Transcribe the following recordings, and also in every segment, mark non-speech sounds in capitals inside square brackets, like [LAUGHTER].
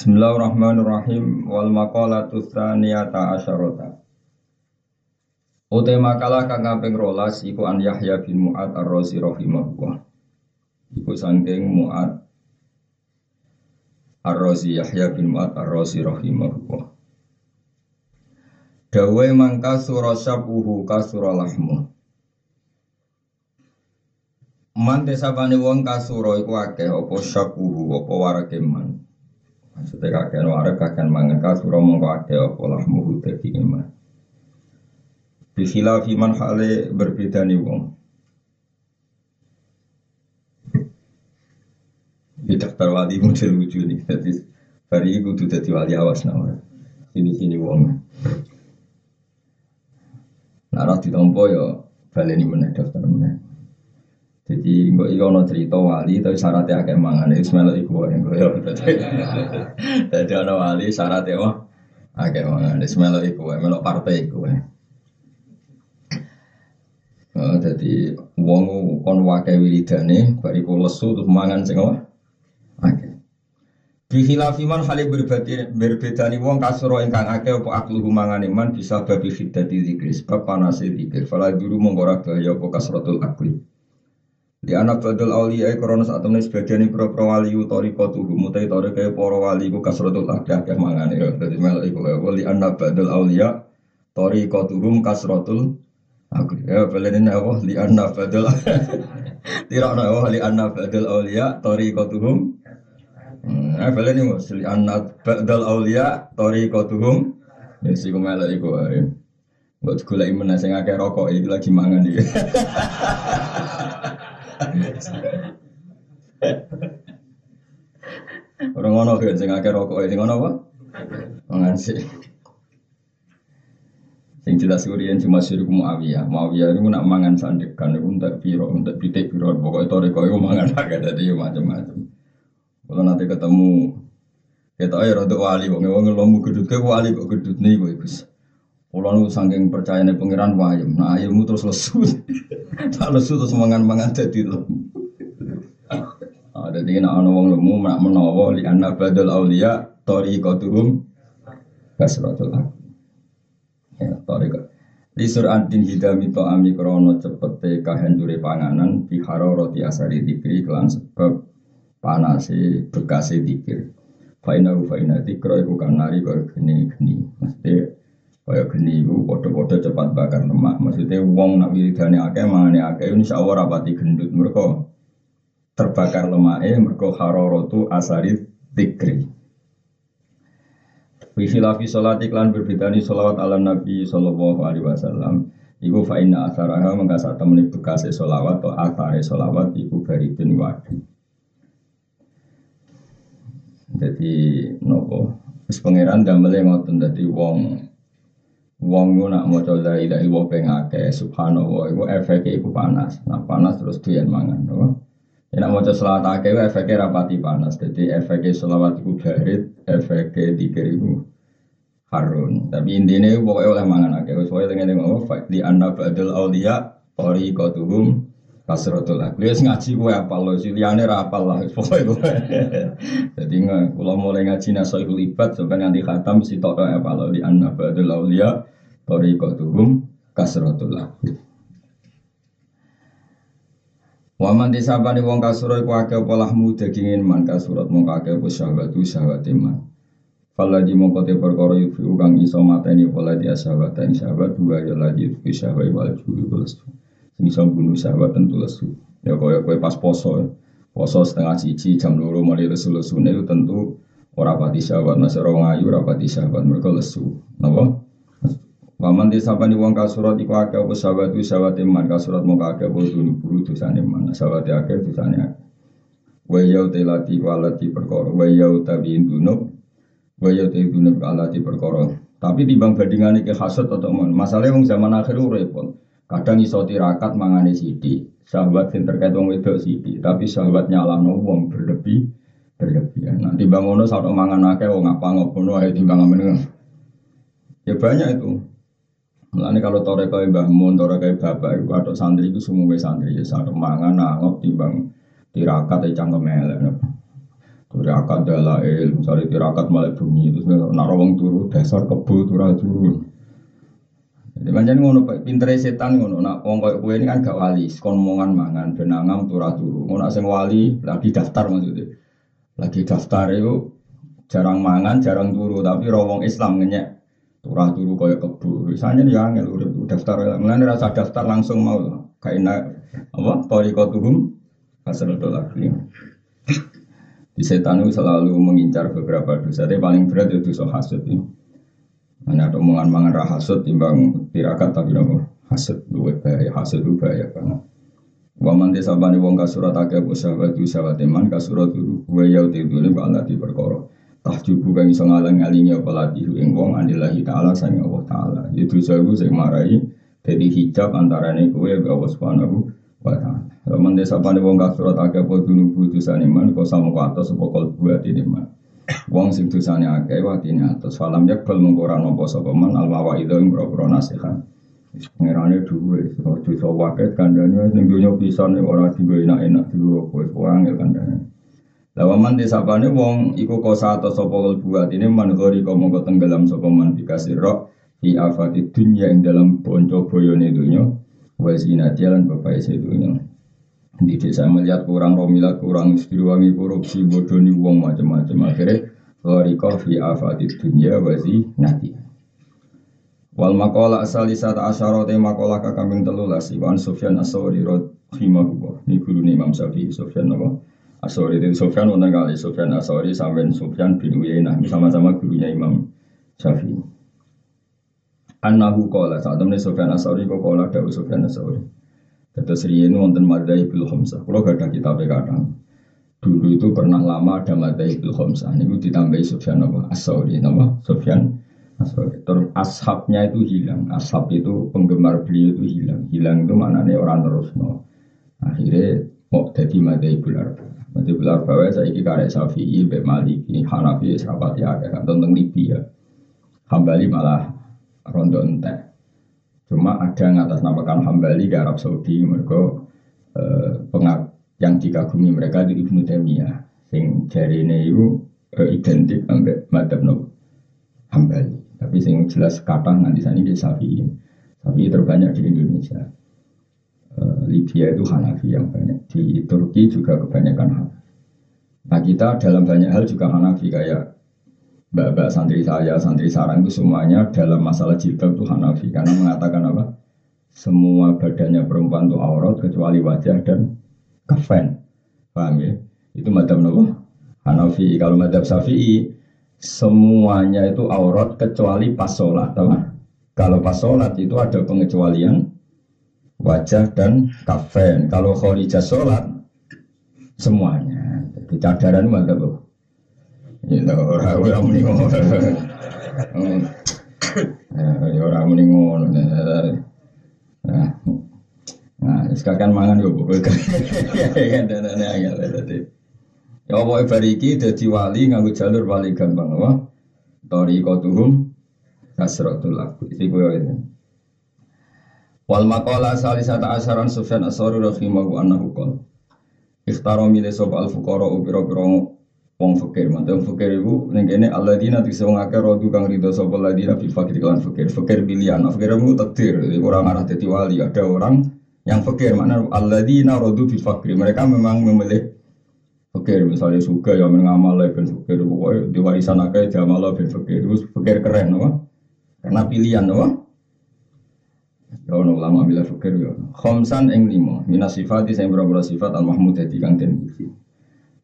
Bismillahirrahmanirrahim wal maqalatu tsaniyata asyarata. Ute makalah kang kaping 12 iku an Yahya bin Mu'ad Ar-Razi rahimahullah. Iku saking Mu'ad Ar-Razi Yahya bin Mu'ad Ar-Razi rahimahullah. Dawe mangka surah syabuhu kasura lahmu. Man desabane wong kasura iku akeh apa syabuhu apa warake man. Maksudnya kakek warak kakek mangan kasura mongko ade apa lah muhu dadi iman. Bikhilafi fiman hale berbeda nih wong. Tidak terwali [LAUGHS] model lucu nih. Jadi hari itu tuh jadi wali awas nama. Sini sini wong. Narah ditompo yo baleni meneh daftar. Jadi nggak iya ono cerita wali tapi syaratnya agak mangan semelo iku yang gue Jadi ono wali syaratnya wah agak mangan semelo iku melok partai iku Oh, jadi wong kon wakai wiridane bariku lesu terus mangan sing apa? Akeh. Bihilafi man hale berbeda berbedani wong kasuro ingkang akeh apa akluhu mangane man bisa babi khiddati zikri sebab panase zikir. Fala dulu mongko ora bahaya apa kasratul akli. Di anak badal awliya korona saat temen sebagian pro pro wali utori kotu mutai tori kayak poro wali ku kasrotul ada kayak mangan ya jadi mel iku ya wali anak badal awliya tori kotuhum kasrotul aku ya belen ini apa? Li anak badal [LAUGHS] tidak apa? Li anak badal awliya tori kotuhum nah belen ini li anak badal awliya tori kotuhum ya sih kumela iku ya Buat gula iman nasi ngake rokok itu lagi mangan dia. [LAUGHS] Orang ngono kan sing akeh rokok sing ngono apa? Mangan sih. Sing jelas kurian cuma suruh Muawiyah. Muawiyah itu nak mangan sandekan itu untuk piro, untuk pitik piro. Pokoknya itu rekor itu mangan agak jadi macam-macam. Kalau nanti ketemu kita ayo rada wali, wong wong lomu gedut ke wali kok gedut nih gue. Kalau nu saking percaya nih pangeran wayem, nah ayammu terus lesu. [LAUGHS] Tak lesu terus mangan-mangan jadi lemu. Ada di ana wong lemu nak menawa li anna badal auliya tariqatuhum kasratul Ya, tariqat. Li antin hidami to ami krono cepete kahancure panganan di roti asari dikri kelan sebab panase bekase dikir. Faina faina dikro iku kanari kaya geni-geni. Mesti Kaya geni itu podo-podo cepat bakar lemak. Maksudnya wong nak wiridane akeh mangane akeh insya Allah rapati gendut. Mereka terbakar lemaknya mereka harorotu asari tikri. Wihilafi sholat iklan berbedani sholawat ala Nabi Sallallahu Alaihi Wasallam. Iku fa'inna asaraha mengkasa temani bekasi sholawat atau asare sholawat iku baridun wadi. Jadi nopo, terus pangeran damel ngoten dadi wong Wong nak mau coba la ilaha illallah ping akeh subhanallah iku efeknya iku panas. Nah panas terus doyan mangan, no? Ya nak maca selawat akeh efeknya rapati panas. Jadi efeknya selawat iku barit, efeknya dikir iku harun. Tapi intinya pokoknya oleh mangan akeh. Soalnya dengan dengan oh di anna ba'dal auliya tariqatuhum kasratul akli. Wis ngaji kowe apal lho, liyane ra apal lah pokoke kowe. [LAUGHS] Dadi kula mulai ngaji nasaihul ibad sampai nanti khatam si tok apal di anna ba'dal auliya Torikotuhum kasrotul abid Waman disabani wong kasuro iku akeh apa lahmu man kasurat mong akeh apa syahwat iman Faladi mongko te perkara yufi kang iso mateni apa ladi asyahwat ing syahwat dua ya ladi yufi syahwat wal juwi lesu iso bunuh syahwat tentu lesu Ya kaya kowe pas poso Poso setengah cici jam loro mulai lesu-lesu itu tentu ora pati syahwat Nasi orang ayu ora pati syahwat mereka lesu Napa? Waman disapani wong kasurat iku akeh apa sahabat itu sahabat iman kasurat mau akeh apa dunu buru dosane iman sahabat akeh dosane akeh. Wa yau telati walati perkara wa yau tabi dunub wa yau te dunub alati perkara. Tapi timbang bandingane ke hasud atau mon. Masalahnya wong zaman akhir repot. Kadang iso tirakat mangane sithik. Sahabat sing terkait wong wedok sithik, tapi sahabat nyalano wong berlebih berlebihan. Nanti bangono saat mangan akeh wong apa ngono ae timbang amen. Ya banyak itu. Mulane kalau tore kaya Mbah Mun, tore kaya bapak iku atau santri itu semua santri ya sak mangan nangop timbang tirakat ya cangkem elek. Tirakat dalail, misalnya tirakat malah bunyi, terus nak rawang turu dasar kebo turah turu. Jadi macam ngono pintere setan ngono, nak wong koyo kowe ini kan gak wali, kon omongan mangan benangam turah turu. Ngono sing wali lagi daftar maksudnya. Lagi daftar itu jarang mangan, jarang turu, tapi rawang Islam ngenyek turah turu koyo kebo. Misalnya dia angel udah daftar, mulane rasa daftar langsung mau kayak apa? Torikotuhum asal lagi. Di setan itu selalu mengincar beberapa dosa. Tapi paling berat itu dosa hasud ini. Hanya ada omongan mangan rah hasud timbang tirakat tapi nopo hasud luwe bahaya hasud itu bahaya banget. Waman desa bani wong kasurat akeh apa sahabat itu sahabat iman kasurat itu wa yau tidune bala di perkara. Tahjubu kang iso ngalang-alingi apa lati ing wong anillahi taala sang Allah taala. Itu dosa iku sing marai jadi hijab antarane kowe Allah Subhanahu wa taala. Raman desa pane wong kasurat akeh apa dunubu dosane man kok sapa kol buat ini man. Wong sing dosane akeh watine atas falam yakbal mengko ora nampa sapa man al mawaidu ing boro nasihat. Pengerane duwe, dosa waket kandhane ning donya pisan ora digo enak-enak digo kowe angel kandhane. Lawaman desa pane wong iku kosa atau sapa buat ini man gori kok mongko tenggelam sapa man dikasih roh di afati dunya ing dalam bonco boyone dunya wa zinati lan bapak sedunya. Di desa melihat kurang romilat, kurang wangi korupsi, bodoni uang macam-macam. Akhirnya, Loriko fi afati dunya wazi nati. Wal makola asal sata asyara te makola kakambing telulas Iwan Sufyan Asawri rahimahullah. Ini guru Imam Syafi'i Sufyan apa? Asawri itu Sufyan wonten kali Sufyan Asawri sampai Sufyan bin Uyainah sama-sama gurunya Imam Syafi'i. Annahu kola saat temen Sufyan Asawri kok kola dawu Sufyan Asawri. Terus riyen wonten Madzhabul Khamsah. Kalau gak ada kitab kadang. Dulu itu pernah lama ada Madzhabul Khamsah. Ini ditambahi Sufyan apa? As-Sauri nama Sufyan As-Sauri. Terus ashabnya itu hilang. Ashab itu penggemar beliau itu hilang. Hilang itu maknanya orang terus no. Akhirnya mau jadi Madzhabul Arba. Madzhabul Arba saya ini karek Syafi'i, Mbak Maliki, Hanafi, sahabat ya, kan tentang Libya. Hambali malah rondo entek. Cuma ada yang atas namakan Hambali ke Arab Saudi mereka eh, pengak yang dikagumi mereka di Ibnu Taimiyah. Sing jari ini itu eh, identik sampai madhab no Hambali. Tapi sing jelas kata nanti sana di Safi Safi terbanyak di Indonesia. Eh, Libya itu Hanafi yang banyak. Di Turki juga kebanyakan Hanafi. Nah kita dalam banyak hal juga Hanafi kayak mbak-mbak santri saya, santri sarang itu semuanya dalam masalah jilbab itu Hanafi karena mengatakan apa? Semua badannya perempuan itu aurat kecuali wajah dan kafen. Paham ya? Itu madhab apa? Hanafi. Kalau madhab Syafi'i semuanya itu aurat kecuali pas sholat. Apa? Kalau pas sholat itu ada pengecualian wajah dan kafen. Kalau khorijah sholat semuanya. Jadi cadaran madhab apa? Ya ora ora muni ngono. Ya ora muni ngono. Nah, nah sekarang mangan yo pokoknya kan dan ya tadi. Ya apa bariki dadi wali nganggo jalur wali gampang apa? Tori kotuhum kasratul aku. Iki koyo. Wal maqala salisata asaran Sufyan Asari rahimahu annahu qala Ikhtaro milih sop al fuqara upira-pira wong fakir mantan fakir ibu ning kene alladzina tikse wong akeh rodu kang rido sapa alladzina fi fakir kan fakir. Fakir pilihan. Fakir mu takdir. Orang arah dadi wali. Ada orang yang fakir. Mana alladzina rodu fi fakir. Mereka memang memilih fakir. Misalnya suka ya mengamal ben fakir. Pokoknya di warisan akeh jamal ben fakir. Itu fakir keren apa? Karena pilihan apa? Ya ono ulama bila fakir ya. Khamsan ing lima. Minas sifat berapa sifat al mahmud kang den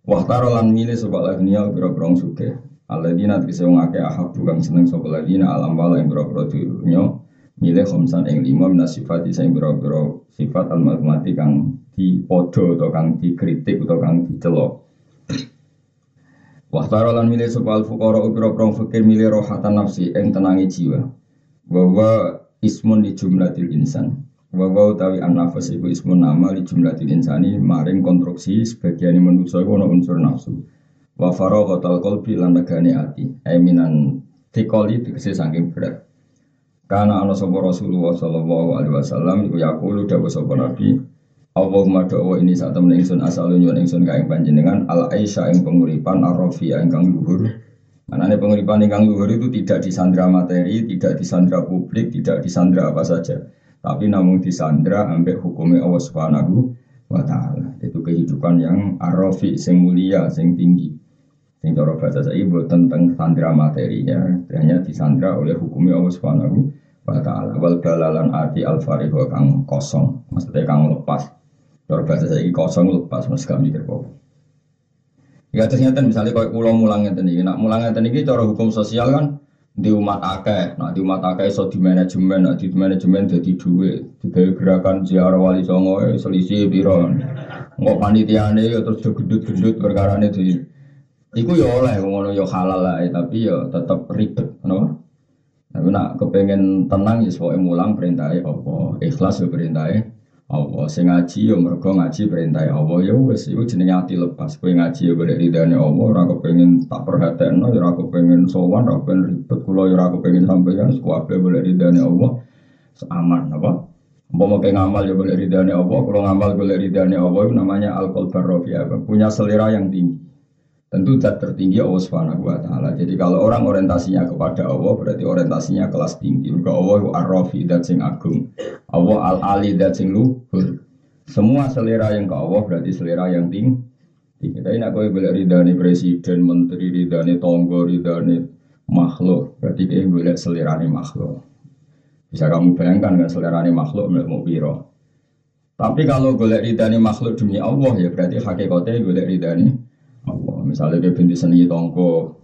puji. Wahtaro lan milih sapa lagnia biro-biro suke. Alladzina tegese wong akeh ahab kang seneng sapa lagina alam wala ing biro-biro dunya milih ing lima minas sifat sing biro-biro sifat al mahmud kang dipodo atau kang dikritik atau kang dicelok. Wahtaro lan milih sapa al fuqara biro-biro fakir milih rohatan nafsi ing tenangi jiwa. Bahwa ismun di jumlatil insan Wawa utawi an-nafas iku ismun nama di jumlatil insani maring konstruksi sebagian manusia iku ana unsur nafsu wa faraghatal qalbi lan regane ati eminan tikoli tegese saking berat karena ana sapa Rasulullah sallallahu alaihi wasallam iku yaqulu dawuh sapa nabi Allahumma doa ini saat temen ingsun asal nyuwun ingsun kae panjenengan al aisha ing penguripan arrofia ingkang luhur. Manane penguripan ingkang luhur itu tidak disandra materi, tidak disandra publik, tidak disandra apa saja. Tapi namun disandra ambek hukumnya Allah Subhanahu wa taala. Itu kehidupan yang arrofi sing mulia, sing tinggi. Sing cara bahasa saya boten tentang sandra materinya, hanya disandra oleh hukumnya Allah Subhanahu wa taala. Wal balalan ati al fariho kang kosong, maksudnya kang lepas. Cara bahasa saya kosong lepas mas kami kok. Ya ternyata misalnya kalau pulau mulang iki, nak mulang ngeten iki cara hukum sosial kan di umat akeh, nah di umat akeh so di manajemen, nah di manajemen jadi duit, digawe gerakan ziarah wali songo eh, selisih piro, nggak panitiane ya terus gendut-gendut perkara itu, iku ya oleh ngono ya halal lah, tapi ya tetap ribet, kenapa? Tapi nak kepengen tenang ya soalnya mulang perintahnya apa, ikhlas ya perintahnya Allah. Sing ngaji yo mergo ngaji perintah Allah. Ya wis iku jenenge ati lepas. Kowe ngaji yo golek ridane Allah ora kepengin tak perhatekno ya ora kepengin sowan ora kepengin ribet. Kula ya ora kepengin sampeyan kabeh golek ridane Allah. Aman apa? Umpama kayak ngamal ya boleh ridhani Allah, kalau ngamal boleh ridhani Allah itu namanya alkohol barofia, punya selera yang tinggi. Tentu zat tertinggi Allah Subhanahu wa taala. Jadi kalau orang orientasinya kepada Allah berarti orientasinya kelas tinggi. Maka Allah ar-rafi dat sing agung. Allah al-ali dat sing luhur. Semua selera yang ke Allah berarti selera yang tinggi. Kita ini aku boleh ridani presiden, menteri, ridani tonggo, ridani makhluk. Berarti dia boleh selera makhluk. Bisa kamu bayangkan kan selera makhluk mau biro. Tapi kalau boleh ridani makhluk demi Allah ya berarti hakikatnya boleh ridani. Misalnya dia binti senengi tonggo,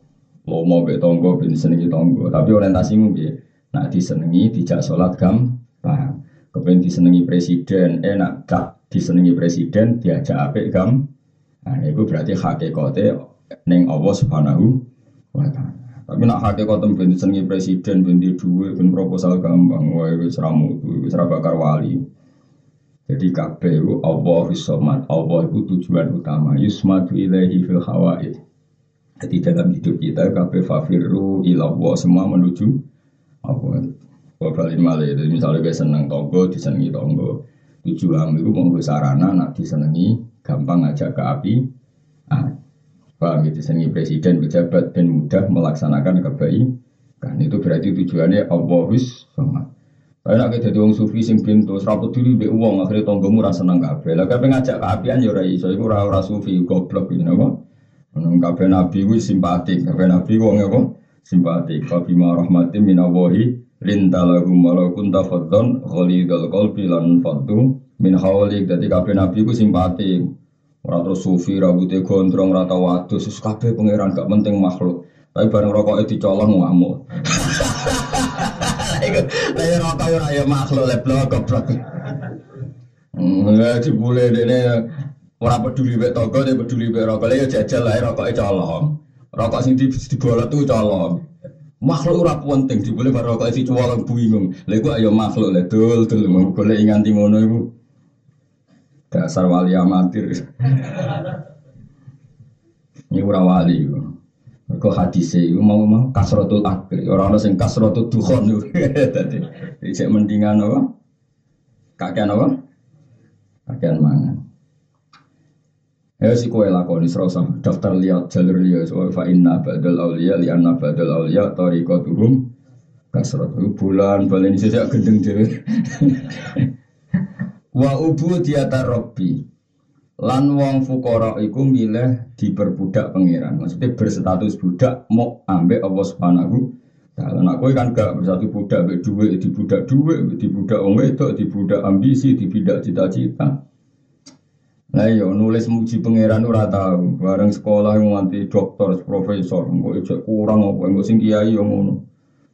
lomo be tonggo binti senengi tonggo. Tapi orientasimu bi, nak disenengi dijak sholat gampang. Kepengen disenengi presiden, eh nak gak disenengi presiden diajak apik gam. Nah itu berarti hakikatnya neng Allah subhanahu wa ta'ala. Tapi nak hakikatnya binti senengi presiden, binti duit, bin proposal gampang, seramu, itu serabakar wali. Jadi itu Allah somad, Allah itu tujuan utama. Yusmadu ilaihi fil hawaid. Jadi dalam hidup kita kabeh fafiru ilallah semua menuju Allah. Babalin malih itu misalnya gue seneng tonggo, disenengi tonggo. Tujuan itu mau sarana, nak disenengi, gampang ngajak ke api. Ah, paham ya, disenengi presiden, pejabat, dan mudah melaksanakan kebaikan. Kan itu berarti tujuannya Allah somad. Kayak nak jadi sufi sing pintu, seraput diri be uang akhirnya tonggomu rasa seneng kafe. Lah kafe ngajak keapian ya iku ora ora sufi goblok ini apa? Menung kafe nabi ku simpatik, kafe nabi wong apa? Simpatik. Kafi ma rahmatin minallahi lintalahum walau kunta faddon khalidul qalbi lan faddu min hawlik. Dadi kafe nabi ku simpatik. Ora terus sufi rambutnya gondrong rata wadus, kabeh pangeran gak penting makhluk. Tapi bareng rokok itu colong ngamuk. [LAUGHS] Lah ya rokok ora ya makhluk leblok goblok. Enggak dibule dene ora peduli mek toko, dia peduli mek rokok. Lah ya jajal lah rokoke colong. Rokok sing dibolot tuh colong. Makhluk ora penting dibule bar rokok si colong bingung. Lah iku ayo makhluk le dul dul golek nganti ngono iku. Dasar wali amatir. Ini ora wali iku. Mergo hadise iku mau mau kasratul akli, ora ana sing kasratul dukhon. [LAUGHS] Dadi cek mendingan apa? Kakean apa? Kakean mangan. Ya si kowe lakoni serasa daftar liat jalur liat so fa inna badal auliya li anna badal auliya tariqatuhum kasrat bulan balen sejak gendeng dhewe. [LAUGHS] Wa ubu diata robbi Lan wong fukara iku milih diperbudak pangeran. Maksudnya berstatus budak mau ambek Allah Subhanahu taala. Nah, kowe kan gak bersatu budak ambek dhuwit, dibudak dhuwit, dibudak wong wedok, dibudak ambisi, dibudak cita-cita. Nah iya nulis muji pangeran ora tau. Bareng sekolah yang nganti dokter, profesor, kok ijek kurang apa engko sing kiai yo ngono.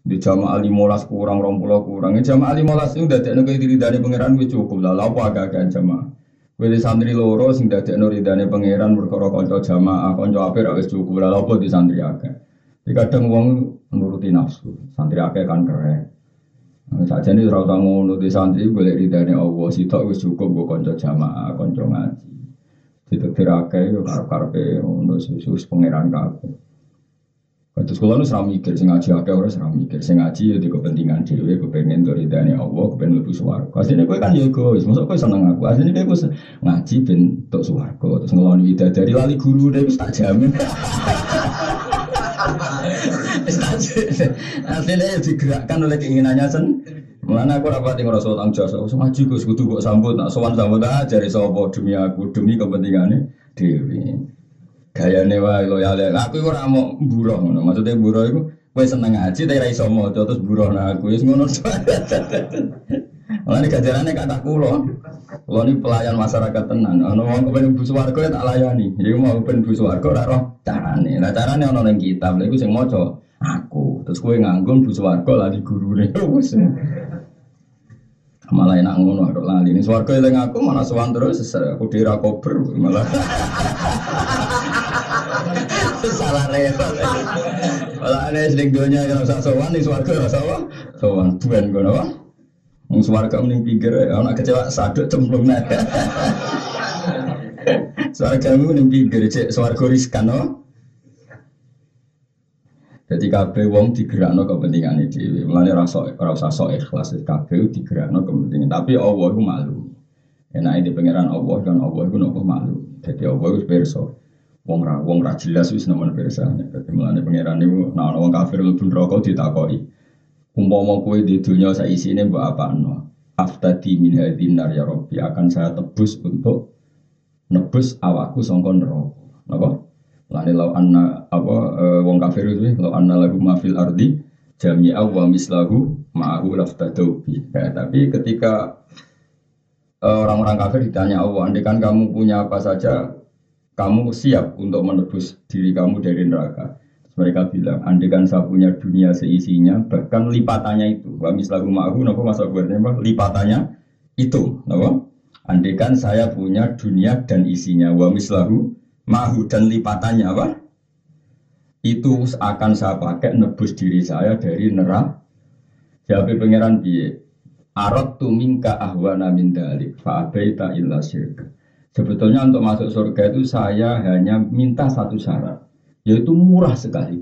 Di jamaah limolas kurang, rompulah kurang. Jamaah limolas itu udah tidak diri dari pangeran gue cukup lah. Apa agak-agak jamaah? Kowe santri loro sing dadekno ridane pangeran perkara kanca jamaah, kanca apik wis cukup lha apa di santri akeh. Jadi kadang wong nuruti nafsu, santri akeh kan keren. Nah, saja ini usah ngono di santri boleh ridane Allah sitok wis cukup go kanca jamaah, kanca ngaji. Ditektir akeh yo karep-karepe ngono susus pangeran kabeh. Terus kalau nu seram mikir, sing ngaji akeh ora seram mikir, sing ngaji ya di kepentingan dhewe, kepengen doridane Allah, kepengen lebih swarga. Asline kowe kan ya egois, mosok kowe seneng aku. Asline kowe se- ngaji ben untuk swarga, terus ngeloni widadari lali guru dhewe wis tak jamin. Asline ya digerakkan oleh keinginannya sen. Mulane aku rapati ngrasa tanggung jawab, so ngaji Gus kudu kok sambut, nak sowan sambut aja dari sapa demi aku, demi kepentingane dhewe gayane wae loyale. Aku iku ora mau buruh. Maksudnya buruh iku kowe seneng ngaji tapi ra iso terus buruh nang aku wis ngono. Mulane gajarane kata kula. Kula ni pelayan masyarakat tenan. Ana wong kepen bu ya tak layani. Jadi mau kepen bu swarga ora roh carane. Lah carane ana ning kitab. Lha iku sing aku. Terus kowe nganggung bu swarga lah di gurune. [LAUGHS] Wis. Malah enak ngono aku lali. Ning swarga eling aku malah sowan terus aku dira kober malah. [LAUGHS] salah repot. Malah aneh seding dunia yang usah sowan di swarga ora sowan. Sowan buan ngono wae. Wong swarga mending pinggir ya ana kecewa saduk cemplung nek. [LAUGHS] Swarga mending pinggir cek swarga riskan no. Jadi kabeh wong digerakno kepentingane dhewe. Mulane ora sok ora usah sok ikhlas kabeh digerakno kepentingan. Tapi Allah iku malu. Enak di pangeran Allah dan Allah iku nopo malu. Jadi Allah iku pirsa. Wong ra wong ra jelas wis nemen pirsane. Dadi mulane pangeran niku nek ana wong kafir mlebu neraka ditakoki. Umpama kowe di dunia sak isine mbok apakno? Aftadi min hadin nar ya Rabbi akan saya tebus untuk nebus awakku sangka neraka. Napa? Lani lau anna apa eh, wong kafir itu lau anna lagu mafil ardi jami'a wa mislahu ma'ahu laftadau. Ya, tapi ketika eh, orang-orang kafir ditanya Allah, andai kan kamu punya apa saja, kamu siap untuk menebus diri kamu dari neraka. Mereka bilang, andai kan saya punya dunia seisinya, bahkan lipatannya itu. Wa mislahu ma'ahu, napa masa buatnya? Lipatannya itu, napa? Andai kan saya punya dunia dan isinya, wa mislahu mahu dan lipatannya apa? Itu akan saya pakai nebus diri saya dari neraka. Jadi pangeran piye? Arot tu minka ahwana min dalik fa'abaita illa syirka. Sebetulnya untuk masuk surga itu saya hanya minta satu syarat, yaitu murah sekali.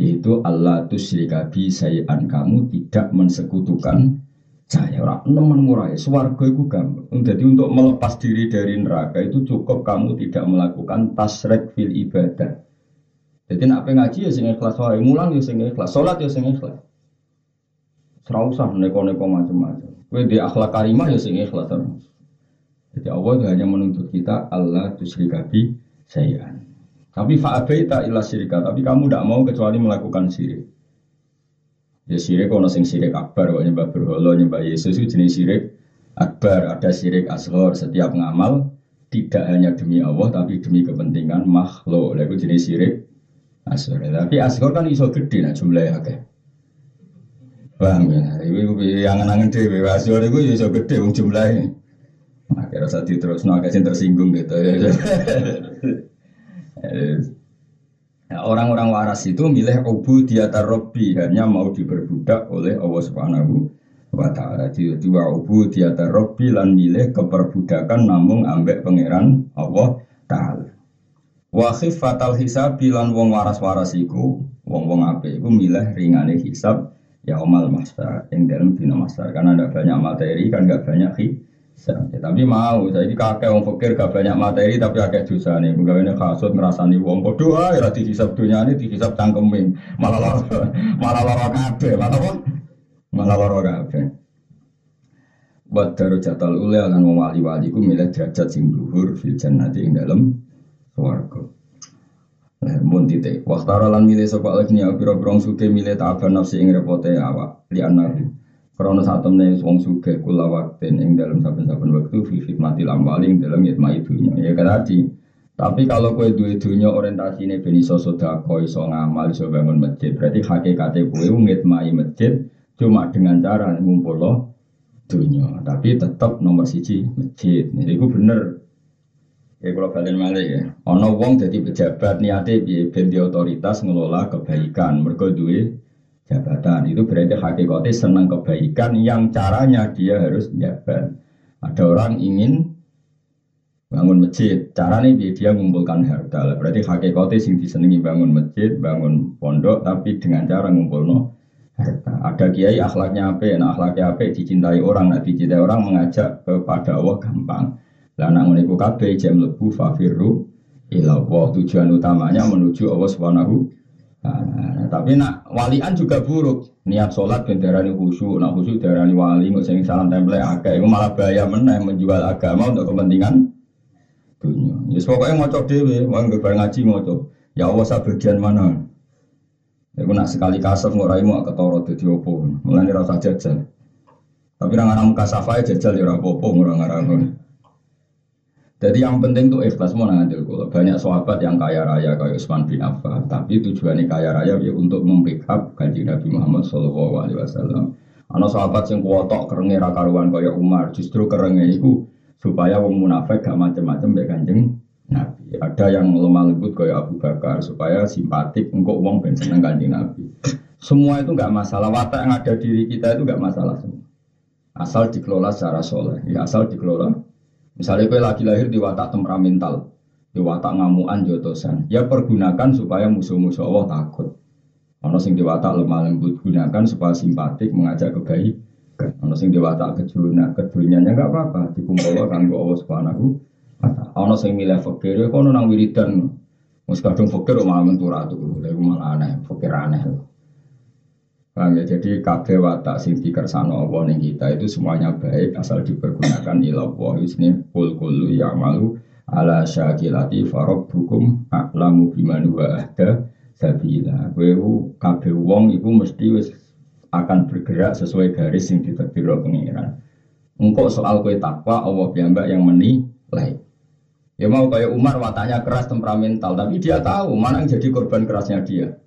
Yaitu Allah tusyrika bi sayan kamu tidak mensekutukan saya ora nemen murah swarga itu gampang. Jadi untuk melepas diri dari neraka itu cukup kamu tidak melakukan tasrek fil ibadah. Jadi nak ngaji ya sing ikhlas wae, mulang ya sing ikhlas, salat ya sing ikhlas. Ora neko-neko macam-macam. Kowe di akhlak karimah ya sing ikhlas terus. Jadi Allah itu hanya menuntut kita Allah tusyrika bi sayan. Tapi fa'abaita illa syirika, tapi kamu tidak mau kecuali melakukan syirik. Ya syirik ono sing syirik akbar, kok nyembah berhala, nyembah Yesus itu jenis syirik akbar. Ada syirik asghar, setiap ngamal tidak hanya demi Allah tapi demi kepentingan makhluk. Lalu jenis syirik asghar. Tapi asghar kan iso gede nah jumlahnya akeh. Paham ya? Iku yang angen-angen dhewe asghar iku ya iso gede wong jumlahnya. Akhirnya saat terus no, sing tersinggung gitu. Nah, orang-orang waras itu milih ubu di atas Robbi hanya mau diperbudak oleh Allah Subhanahu wa taala. Dua ubu di atas Robbi lan milih keperbudakan namun ambek pangeran Allah taala. Wa khifatal hisab lan wong waras-waras iku, wong-wong apik iku milih ringane hisab ya omal master yang dalam dina master karena ada banyak materi kan gak banyak hisab. Tapi mau, saya ini kakek wong fakir gak banyak materi tapi akeh dosa nih. Pegawainya kasut ngerasani wong podo ah ya dihisab dunia ini dihisab cangkemin malah loro [LAUGHS] malah loro kabeh malah apa? Malah loro kabeh. Buat darajatul ulia lan wong wali-wali ku milih derajat sing dhuwur fil jannati ing dalem swarga. Mun titik. Waktara lan milih sapa alifnya pira-pira suke milih ta'aban nafsi ing awak li anahu. Karena saat temen wong suge kula waktin ing dalam saben-saben waktu fi khidmatil amwali ing dalam yatma idunya. Ya kan tadi. Tapi kalau kue duwe dunya orientasine ben iso sedekah, iso ngamal, iso bangun masjid, berarti hakikate kue ngitmai masjid cuma dengan cara ngumpul dunya. Tapi tetap nomor siji masjid. Jadi itu bener. Ya kalau balen malih ya. Ono wong jadi pejabat piye ben di otoritas ngelola kebaikan. Mergo duwe jabatan itu berarti hakikatnya senang kebaikan yang caranya dia harus menjabat ada orang ingin bangun masjid. Caranya dia, dia mengumpulkan harta. Berarti hakikatnya sing disenangi bangun masjid, bangun pondok, tapi dengan cara ngumpul no harta. Ada kiai akhlaknya apa? Nah akhlaknya apa? Dicintai orang, nah dicintai orang mengajak kepada Allah gampang. Lah nak ngene kabeh jam lebu fafiru ila Tujuan utamanya menuju Allah Subhanahu Nah, tapi nak walian juga buruk. Niat sholat ben darani khusyuk, nak khusyuk darani wali, nggak sing salam template agak, itu malah bahaya meneh menjual agama untuk kepentingan dunia. Ya yes, pokoknya ngoco dewe, mau nggak ngaji ngoco. Ya Allah sa bagian mana? Ya nak sekali kasar nggak raimu ketoro jadi opo, mulai rasa jajal. Tapi orang orang kasafai jajal ya rapopo orang orang jadi yang penting tuh ikhlas mau ngadil kula. Banyak sahabat yang kaya raya kayak Utsman bin Affan, tapi tujuannya kaya raya ya untuk membackup kanji Nabi Muhammad Shallallahu Alaihi Wasallam. Anak sahabat yang kuotok kerengnya rakaruan kayak Umar, justru kerengnya itu supaya wong munafik gak macem-macem be kanjeng Nabi. Ada yang lemah lembut kayak Abu Bakar supaya simpatik untuk wong ben seneng kanjeng Nabi. Semua itu nggak masalah. Watak yang ada diri kita itu nggak masalah semua. Asal dikelola secara soleh, ya asal dikelola Misalnya kue lagi lahir di watak temperamental, di watak ngamuan jotosan, ya pergunakan supaya musuh-musuh Allah takut. Ono sing di watak lemah lembut gunakan supaya simpatik mengajak kebaikan. Ono sing di watak kejuna kedunyanya nggak apa-apa, dikumpul kan Allah subhanahu Ono sing milih fakir, ya kono nang wiridan. Mus kadung fakir malah mentura tuh, malah aneh, fakir aneh. Paham ya? Jadi kabeh watak sing dikersano Allah ning kita itu semuanya baik asal dipergunakan ila Allah isni kul kullu ya'malu ala syakilati farabbukum a'lamu biman wa ahda sabila. Kowe kabeh wong iku mesti wis akan bergerak sesuai garis yang ditetir pengiran. Engkau soal kue takwa Allah piyambak yang menilai. Ya mau kayak Umar wataknya keras temperamental, tapi dia tahu mana yang jadi korban kerasnya dia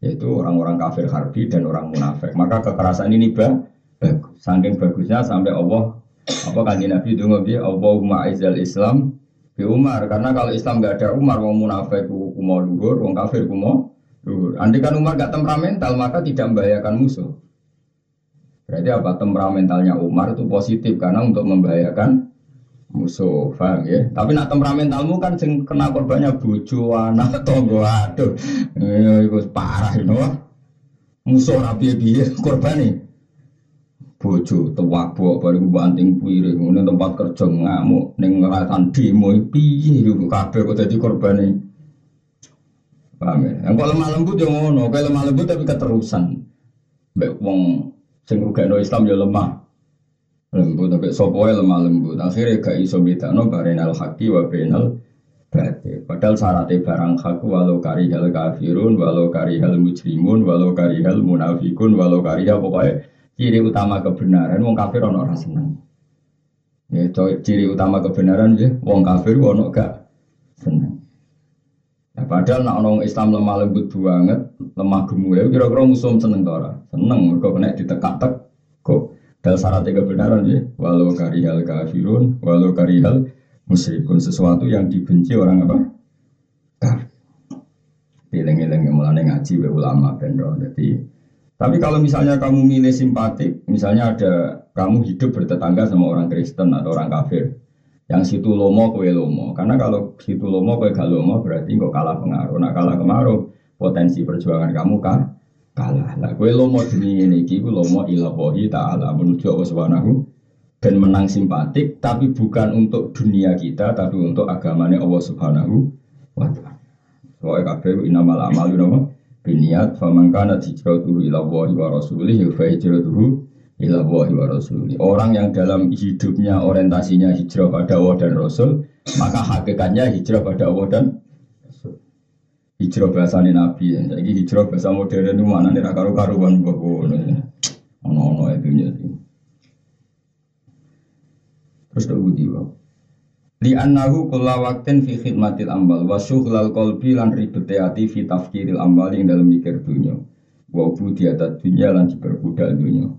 yaitu orang-orang kafir harbi dan orang munafik. Maka kekerasan ini bagus. Saking bagusnya sampai Allah apa kan Nabi itu ngopi Allahumma aizal Islam bi Umar karena kalau Islam nggak ada Umar wong munafik kumo luhur wong kafir kumo luhur. Andai kan Umar gak temperamental maka tidak membahayakan musuh. Berarti apa temperamentalnya Umar itu positif karena untuk membahayakan musuh, paham ya? Tapi nak temperamentalmu kan sing kena korbannya bojo, anak, tonggo, aduh, itu parah, you know? Musuh rapi biye nih bojo tuwak buak baru banting piring ini tempat kerja ngamuk neng ngerasan demo piye iku kabeh kok dadi korbane. Paham ya? Yang kalau lemah lembut yang ngono. Kalau lemah lembut tapi keterusan. Mbek wong sing rugekno Islam ya lemah lembut tapi sopoe lemah lembut. Akhirnya gak iso bedano barenal haki wa benal batil. Padahal syaratnya barang hak walau karihal kafirun walau karihal mujrimun walau karihal munafikun walau karihal pokoknya ciri utama kebenaran wong kafir ono ora seneng. Ya ciri utama kebenaran ya wong kafir ono gak seneng. Nah, padahal nak orang Islam lemah lembut banget, lemah gemuk ya kira-kira musuh seneng tora, seneng mereka kena ditekak-tek kok dan syaratnya kebenaran ya, walau karihal kafirun, walau karihal musyrikun sesuatu yang dibenci orang apa? Kafir. Dileng-eleng mulai ngaji be ulama bendro. Jadi, tapi kalau misalnya kamu milih simpatik, misalnya ada kamu hidup bertetangga sama orang Kristen atau orang kafir, yang situ lomo kue lomo. Karena kalau situ lomo kue gak lomo berarti kok kalah pengaruh. Nah kalah pengaruh potensi perjuangan kamu kan kalah. Lah kowe lomo demi ini iki ku lomo ila taala menuju Allah Subhanahu dan menang simpatik tapi bukan untuk dunia kita tapi untuk agamanya Allah Subhanahu wa taala. Soale kabeh inamal amalu napa biniat faman kana hijratuhu ila Allah wa rasulih fa hijratuhu ila wa rasulih. Orang yang dalam hidupnya orientasinya hijrah pada Allah dan Rasul, maka hakikatnya hijrah pada Allah dan hijrah bahasa nabi ya. Jadi hijrah bahasa modern itu mana nih karu karuan bagus. Ono ono itu nya. Terus tuh budi Li annahu kulla waktin fi khidmatil ambal wa syughlal qalbi lan ribete ati fi tafkiril ambal yang dalam mikir dunya. Wa budiyatat dunya lan diperbudak dunya.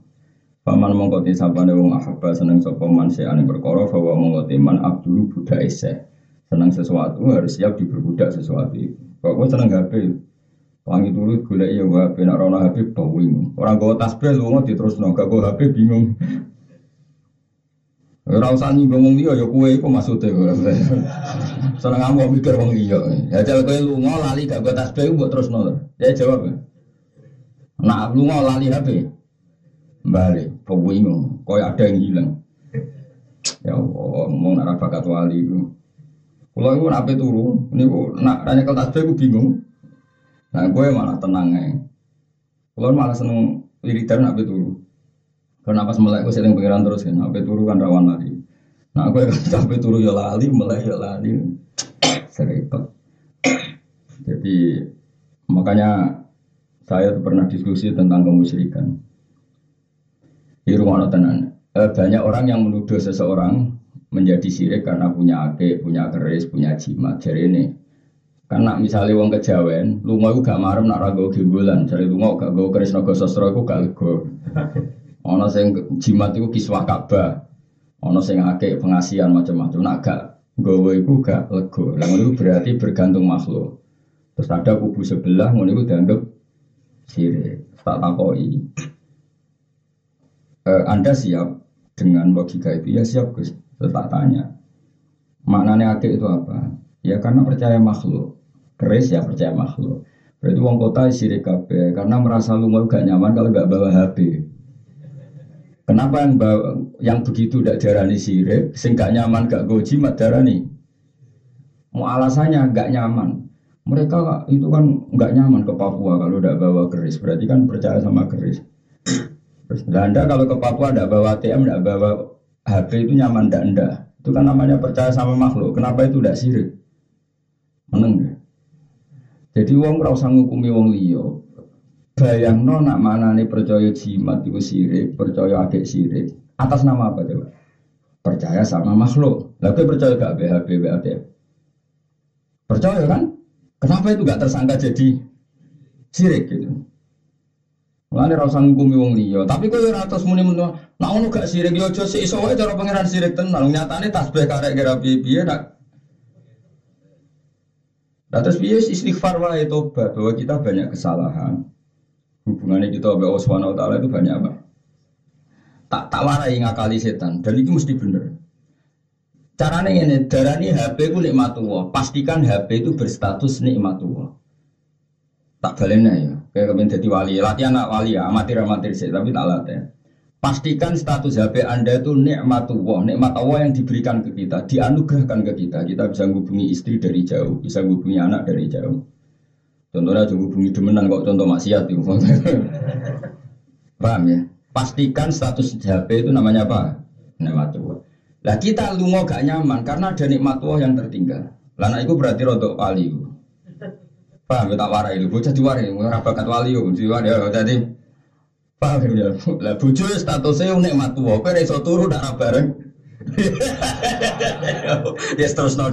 Paman mongko te sabane wong ahabba seneng sapa man ane perkara bahwa mongko man abdul budak ese. Senang sesuatu harus siap diperbudak sesuatu itu. Kok gue seneng HP? Wangi gula iya gue HP, nak rona HP bawing. Orang gue tasbih lu mau terus nongak gue HP bingung. Ora usah nyinggung liya ya kowe iku maksude. Seneng kamu mikir wong liya. Ya jal kowe lunga lali gak gue tasbih mbok terusno. Ya jawab. Nah lunga lali HP. Balik, bingung. Koyo ada yang hilang. Ya Allah, nara bakat wali itu. Kalau itu nape turu, ini nak nanya ke tasbih aku bingung. Nah gue malah tenang aja. Kalau malah seneng wiridan nape turu. Karena pas melek gue sering pikiran terus kan, nape turu kan rawan lari. Nah gue sampai turu ya lali, melek ya lali. [TSK] Serempet. [TSK] Jadi makanya saya pernah diskusi tentang kemusyrikan. Di rumah tenan. Eh, banyak orang yang menuduh seseorang menjadi sirik karena punya ake, punya keris, punya jimat. Jadi ini, karena misalnya wong kejawen, lu mau gak marem nak rago gembulan, jadi lu mau gak go keris naga sosro, aku gak lego. Ono [LAUGHS] sing jimat itu kiswah Ka'bah, ono sing ake pengasihan macam-macam, nak gak gowo itu gak lego. Lalu itu berarti bergantung makhluk. Terus ada kubu sebelah, ngono itu dianggap sirik. Tak takoi. Eh, anda siap dengan logika itu ya siap Gus. Tetap tanya. Maknanya akik itu apa? Ya karena percaya makhluk. Keris ya percaya makhluk. Berarti uang kota sirik kabeh karena merasa lu mau gak nyaman kalau gak bawa HP. Kenapa yang bawa, yang begitu tidak darani sirik, sing gak nyaman gak goji mat darani? Mau alasannya gak nyaman. Mereka itu kan nggak nyaman ke Papua kalau udah bawa keris. Berarti kan percaya sama keris. [CLEARS THROAT] Nah, anda kalau ke Papua tidak bawa ATM, tidak bawa HP itu nyaman tidak anda. Itu kan namanya percaya sama makhluk. Kenapa itu tidak sirik? Meneng ya? Jadi wong ora usah ngukumi wong liya. Bayangno nak nih percaya jimat itu sirik, percaya adik sirik. Atas nama apa coba? Percaya sama makhluk. Lalu percaya gak BHP, BHP? Percaya kan? Kenapa itu gak tersangka jadi sirik gitu? Mulane ra usah ngukumi wong liya, tapi kowe ora terus muni muni nek ngono gak sirik yo aja sik iso wae cara pangeran sirik tenan. Nyatane tasbih karek kira piye-piye nak Nah terus piye istighfar wae tobat bahwa kita banyak kesalahan. Hubungannya kita sama Allah Subhanahu taala itu banyak apa? Tak tak warai ngakali setan dan itu mesti bener. Caranya ini, darani HP ku nikmatullah. Pastikan HP itu berstatus nikmatullah. Tak balenya ya. Kayak kepen jadi wali, latihan anak wali ya, amatir amatir sih, tapi tak latihan. Pastikan status HP Anda itu nikmatullah, nikmat Allah yang diberikan ke kita, dianugerahkan ke kita. Kita bisa menghubungi istri dari jauh, bisa menghubungi anak dari jauh. Contohnya juga hubungi demenan kok contoh maksiat itu. Paham ya? Pastikan status HP itu namanya apa? Nikmatullah. Lah kita lu mau gak nyaman karena ada nikmat Allah yang tertinggal. Lana itu berarti rodok pali. Paham ya tak warai itu, bocah diwarai, ora bakat wali yo, diwarai ya jadi paham ya. Lah bojo statusnya unik matu, kowe iso turu ndak bareng. [LAUGHS] ya terus no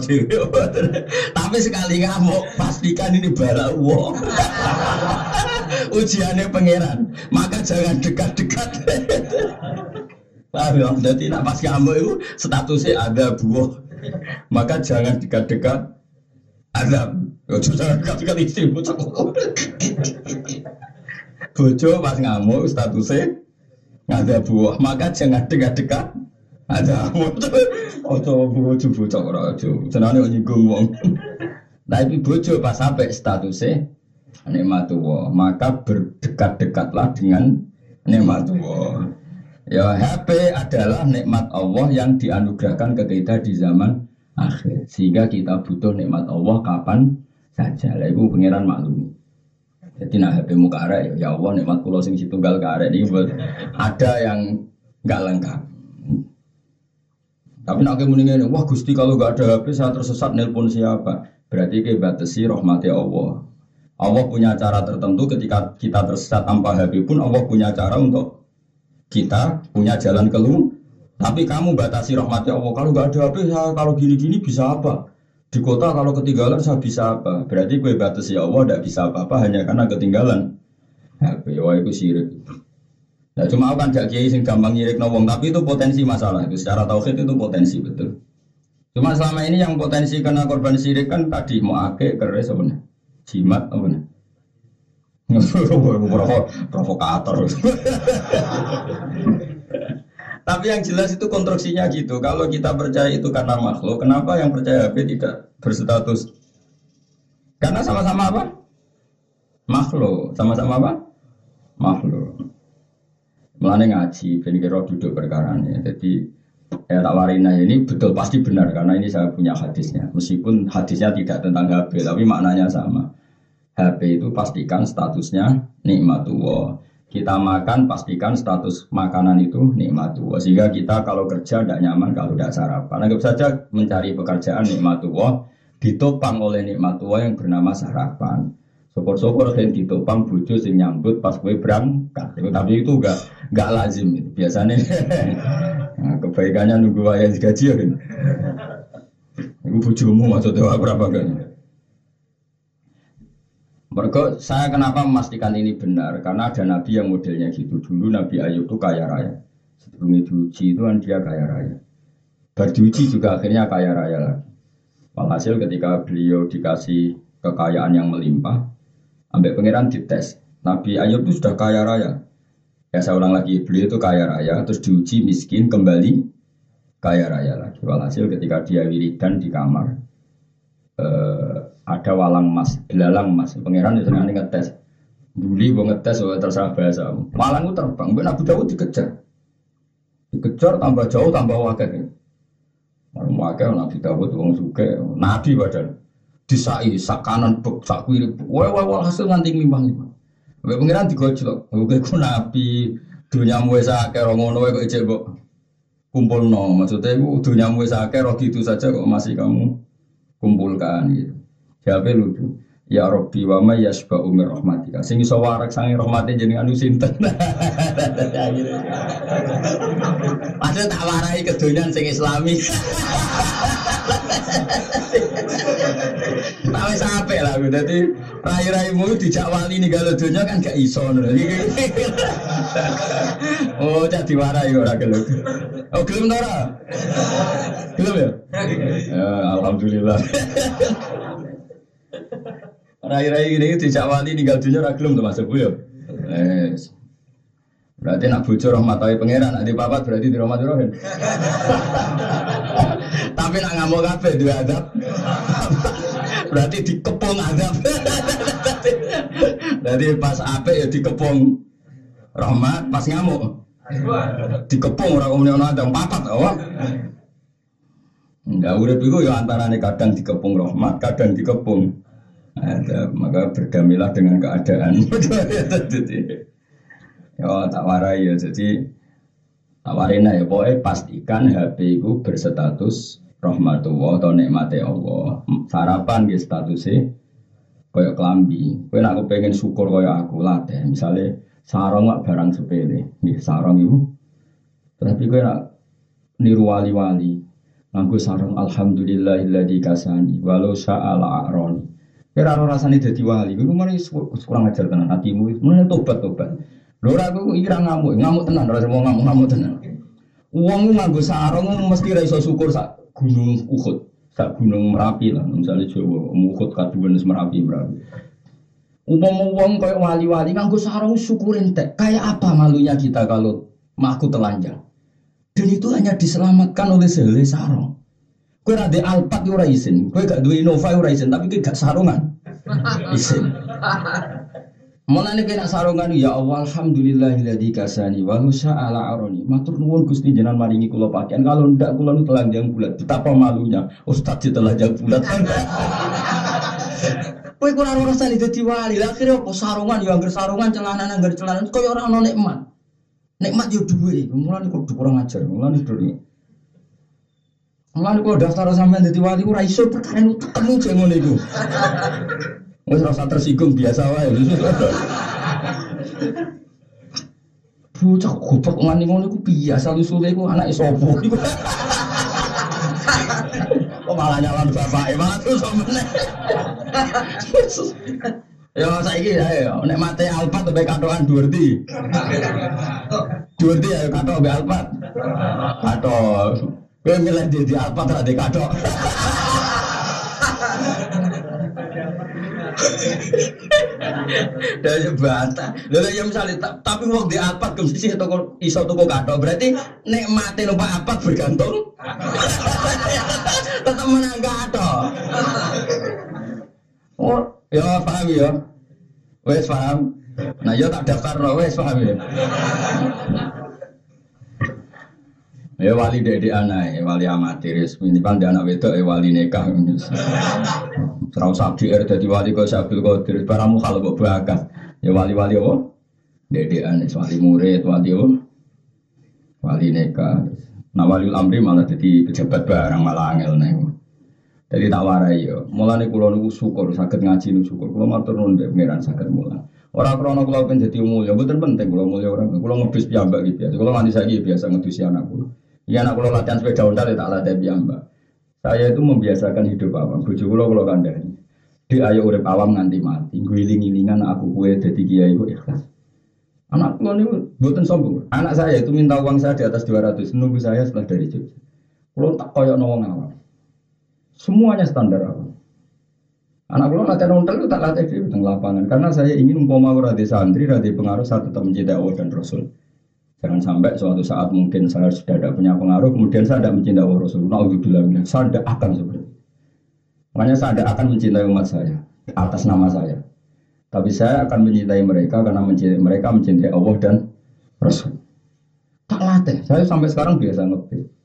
Tapi sekali ngamuk, pastikan ini bala uang. [LAUGHS] Ujiannya pangeran, maka jangan dekat-dekat. [LAUGHS] Paham ya? Jadi nak pas ngamuk itu statusnya ada buah. Maka jangan dekat-dekat azab. Kali istri bocah Bojo pas ngamuk statusnya ada buah, maka jangan dekat-dekat. Ada ojo bojo bocah ora ojo. Senane nyinggung wong. Tapi bojo pas sampai statusnya nikmat Allah, maka berdekat-dekatlah dengan nikmat Allah. Ya HP adalah nikmat Allah yang dianugerahkan ke kita di zaman akhir. Sehingga kita butuh nikmat Allah kapan saja. Lah ibu pangeran maklum. Jadi nak HP muka arek ya, Allah nikmat kula sing situnggal karek ini buat ada yang nggak lengkap. Tapi nak muni ngene, wah Gusti kalau nggak ada HP saya tersesat nelpon siapa? Berarti ke batasi rahmati Allah. Allah punya cara tertentu ketika kita tersesat tanpa HP pun Allah punya cara untuk kita punya jalan keluar. Tapi kamu batasi rahmati Allah. Kalau nggak ada HP, saya kalau gini-gini bisa apa? Di kota kalau ketinggalan saya bisa apa? Berarti gue batas ya Allah tidak bisa apa-apa hanya karena ketinggalan. HP wah itu sirik. Nah cuma aku kan gak kiai sing gampang nyirik nawong, tapi itu potensi masalah. Itu secara tauhid itu potensi betul. Cuma selama ini yang potensi kena korban sirik kan tadi mau ake apa nih? Jimat apa nih? [LAUGHS] provokator. [LAUGHS] Tapi yang jelas itu konstruksinya gitu. Kalau kita percaya itu karena makhluk, kenapa yang percaya HP tidak berstatus? Karena sama-sama apa? Makhluk. Sama-sama apa? Makhluk. Melane ngaji, ben duduk perkara ini. Jadi ya tak warina ini betul pasti benar karena ini saya punya hadisnya. Meskipun hadisnya tidak tentang HP, tapi maknanya sama. HP itu pastikan statusnya nikmatullah. Kita makan pastikan status makanan itu nikmatullah. Sehingga kita kalau kerja tidak nyaman kalau tidak sarapan. Anggap saja mencari pekerjaan nikmatullah ditopang oleh nikmatullah yang bernama sarapan. Syukur-syukur yang ditopang bojo sing nyambut pas gue berangkat. Tapi itu enggak enggak lazim itu. Biasanya [LAUGHS] nah, kebaikannya nunggu ayah gaji ya kan. Ibu bojomu maksudnya berapa kan? Mereka saya kenapa memastikan ini benar? Karena ada nabi yang modelnya gitu. Dulu Nabi Ayub itu kaya raya. Sebelum diuji itu kan dia kaya raya. Berdiuji juga akhirnya kaya raya lagi. Walhasil ketika beliau dikasih kekayaan yang melimpah ambil pangeran dites Nabi Ayub itu sudah kaya raya. Ya saya ulang lagi beliau itu kaya raya terus diuji miskin kembali kaya raya lagi. Walhasil ketika dia wiridan di kamar eh, ada walang emas, belalang emas. Pangeran itu senang ngetes. Duli gue ngetes, oh, terserah bahasa. Walang itu terbang, gue Nabi Dawud dikejar. Dikejar tambah jauh, tambah wakil. Orang wakil Nabi Dawud, wong suke, Nabi badan. Disai, sak kanan, sak kiri, wah wah wah hasil nganti limbang limbang. Gue pangeran digojlok, gue ku Nabi, dunia muesa akeh rongono kok ijek kok kumpul no. Maksudnya gue dunia muesa akeh roh itu saja kok masih kamu kumpulkan gitu. Jawabnya lucu. Ya Robbi wa ma yasba umir rahmatika. Sing iso warak sange rahmate jeneng anu sinten. [LAUGHS] Padahal tak warai kedonyan sing islami. [LAUGHS] Tak wis apik lah dadi rai-raimu dijak wali ninggalo donya kan gak iso [LAUGHS] Oh, cak diwarai ora gelem. Oh, gelem ora? Gelem ya? Ya, alhamdulillah. Rai-rai ini dijak wali tinggal dunia raglum tuh masuk ya. Yes. Berarti nak bocor rahmatai pangeran, nak papat berarti di rahmat rohin. Tapi nak ngamuk kafe dua adab. berarti dikepung adab. berarti pas ape ya dikepung rahmat, pas ngamuk dikepung orang umumnya ada papat, oh. Enggak udah itu ya antara kadang dikepung rahmat, kadang dikepung ada, maka berdamilah dengan keadaan. [LAUGHS] ya tak warai ya, jadi tak warina ya, pokoknya pastikan HP itu berstatus rahmatullah atau nikmati Allah. Sarapan gitu statusnya kayak kelambi. Kau nak pengen syukur kayak aku latih. Misalnya sarong nggak barang sepele, nih sarong itu. Tapi kau nak niru wali-wali. Nganggo sarong alhamdulillahilladzi kasani walau sya'ala a'roni. Kira ora rasane dadi wali, iku mari kurang ajar tenan atimu, mulane tobat tobat. Lho ora aku ira ngamuk, ngamuk tenan ora mau ngamuk ngamuk tenan. Wong nganggo sarung mesti ra iso syukur sak gunung Uhud, sak gunung Merapi lah, misalnya Jawa, Uhud kaduan Merapi Merapi. Umpama wong kayak wali-wali nganggo sarung syukurin teh. Kayak apa malunya kita kalau maku telanjang? Dan itu hanya diselamatkan oleh sehelai sarung. Kue ada alpat ora izin, kue gak duwe Innova ora izin, tapi kue gak sarungan. Izin. Mulane kena sarungan ya Allah alhamdulillahilladzi kasani wa ala aroni. Matur nuwun Gusti jenengan maringi kula pakaian. Kalau ndak kula nu telanjang bulat. Betapa malunya Ustaz telanjang bulat. [LAUGHS] Kowe kurang rasane dadi wali. Lah akhire sarungan ya anggar sarungan celana anggar celana koyo ora ono nikmat. Nikmat yo duwe. Mulane kok kurang ajar. Mulane dulu. Mulane kok daftar sampean dadi wali ora iso perkara nu ketemu jek ngono iku. Wis rasa tersinggung biasa wae. Bocah goblok ngani ngono iku biasa usule iku anake sapa iku. Kok malah nyalon bapake malah terus meneh. Ya saiki ya nek mate Alpat mbek katokan Durti. Durti ya katok mbek Alpat. Katok. Gue milih di, di apa tak di kadok. Dari bantah. Lalu ya misalnya tapi wong di alpat ke sisi toko iso toko kado berarti nek mati numpak alpat bergantung. Tetap menang kado. Oh, ya paham ya. Wes paham. Nah, ya tak daftar lo, wes paham ya. Ya wali dede anak, wali amatir, ini kan anak wedok ya wali nikah. Serau sabdi er jadi wali kau sabil kau diri paramu kalau kau bakat. Ya wali-wali apa? Dede anak, wali murid, wali apa? Wali nikah. Nah wali amri malah jadi pejabat barang malah angel nih. Jadi tak warai ya. Mulane kula niku syukur saged ngaji niku syukur. Kula matur nuwun pangeran saged mulang. Ora krana kula pengen dadi mulya, mboten penting kula mulya ora. Kula ngebis piyambak iki biasa. Kula nganti saiki biasa ngedusi anak kula. Iya anak kula latihan sepeda ontel ya tak latih piyambak. Saya itu membiasakan hidup awam. Bojo kula kula kandhani. Di ayo urip awam nganti mati. Guling-gilingan aku kue dadi kiai ku ikhlas. Anak kula niku mboten sombong. Anak saya itu minta uang saya di atas 200 nunggu saya setelah dari Jogja. Kula tak koyo wong awam. Semuanya standar awam. Anak kula latihan ontel tak latih di lapangan karena saya ingin umpama ora di santri, ora di pengaruh saya tetap mencintai Allah dan Rasul. Jangan sampai suatu saat mungkin saya sudah tidak punya pengaruh, kemudian saya tidak mencintai Allah Rasul. Nah, saya tidak akan seperti itu. Makanya saya tidak akan mencintai umat saya atas nama saya. Tapi saya akan mencintai mereka karena mencintai mereka mencintai Allah dan Rasul. Tak latih. Saya sampai sekarang biasa ngerti.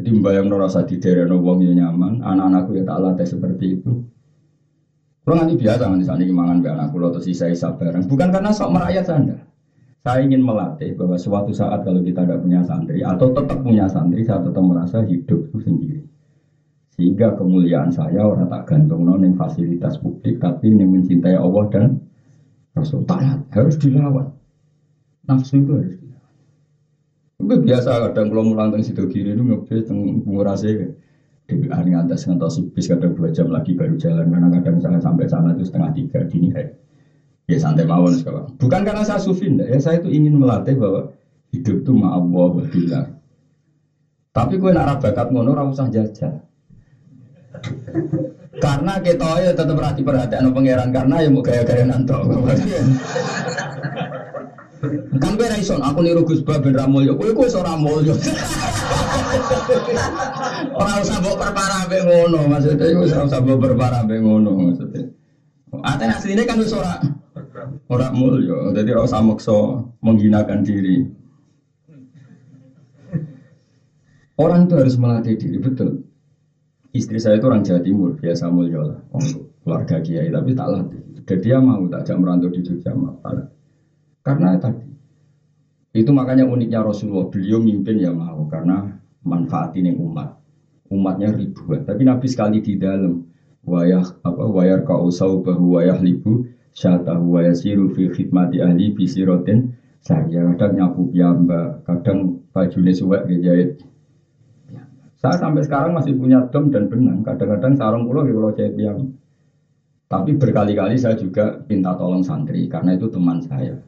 Jadi membayang rasa di daerah wong ya nyaman, anak-anakku ya tak latih seperti itu. Kalau nanti biasa nanti sana mangan be anakku atau sisa-sisa barang. Bukan karena sok merakyat anda. Saya ingin melatih bahwa suatu saat kalau kita tidak punya santri atau tetap punya santri, saya tetap merasa hidup itu sendiri. Sehingga kemuliaan saya orang tak gantung non fasilitas publik, tapi yang mencintai Allah dan Rasul. Tak harus dilawan. Nafsu itu harus dilawan. Itu biasa kadang kalau mulang tentang situ kiri itu ngebet tentang pengurasnya. Di hari ngantas ngantos bis kadang dua jam lagi baru jalan karena kadang misalnya sampai sana itu setengah tiga dini hari. Ya santai mawon sekarang. Bukan karena saya sufi, ya saya itu ingin melatih bahwa hidup itu ma'allah wa Tapi gue nak bakat ngono ora usah jajal. karena kita ya tetap perhati perhatian pangeran karena ya mau gaya-gaya nanto. Kan raison aku niru Gus Ba ben Ramulyo, kowe kowe ora mulya. Ora usah mbok perparah mbek ngono, maksudnya iku ora usah mbok perparah mbek ngono maksudnya. Ate asline kan wis ora Orang mulia, jadi rasa maksa menghinakan diri. Orang itu harus melatih diri, betul. Istri saya itu orang Jawa Timur, biasa mulia lah, keluarga kiai, tapi tak latih. Dan dia mau tak jam merantau di Jogja. Karena tadi, itu makanya uniknya Rasulullah, beliau mimpin ya mau, karena manfaatin yang umat. Umatnya ribuan, tapi Nabi sekali di dalam, wayah apa wayar kau bahwa wayah libu syatahu wa yasiru fi khidmati ahli bisirotin. Saya kadang nyapu mbak kadang bajunya suwek dijahit saya sampai sekarang masih punya dom dan benang. Kadang-kadang sarung pulau di pulau jahit yang tapi berkali-kali saya juga minta tolong santri karena itu teman saya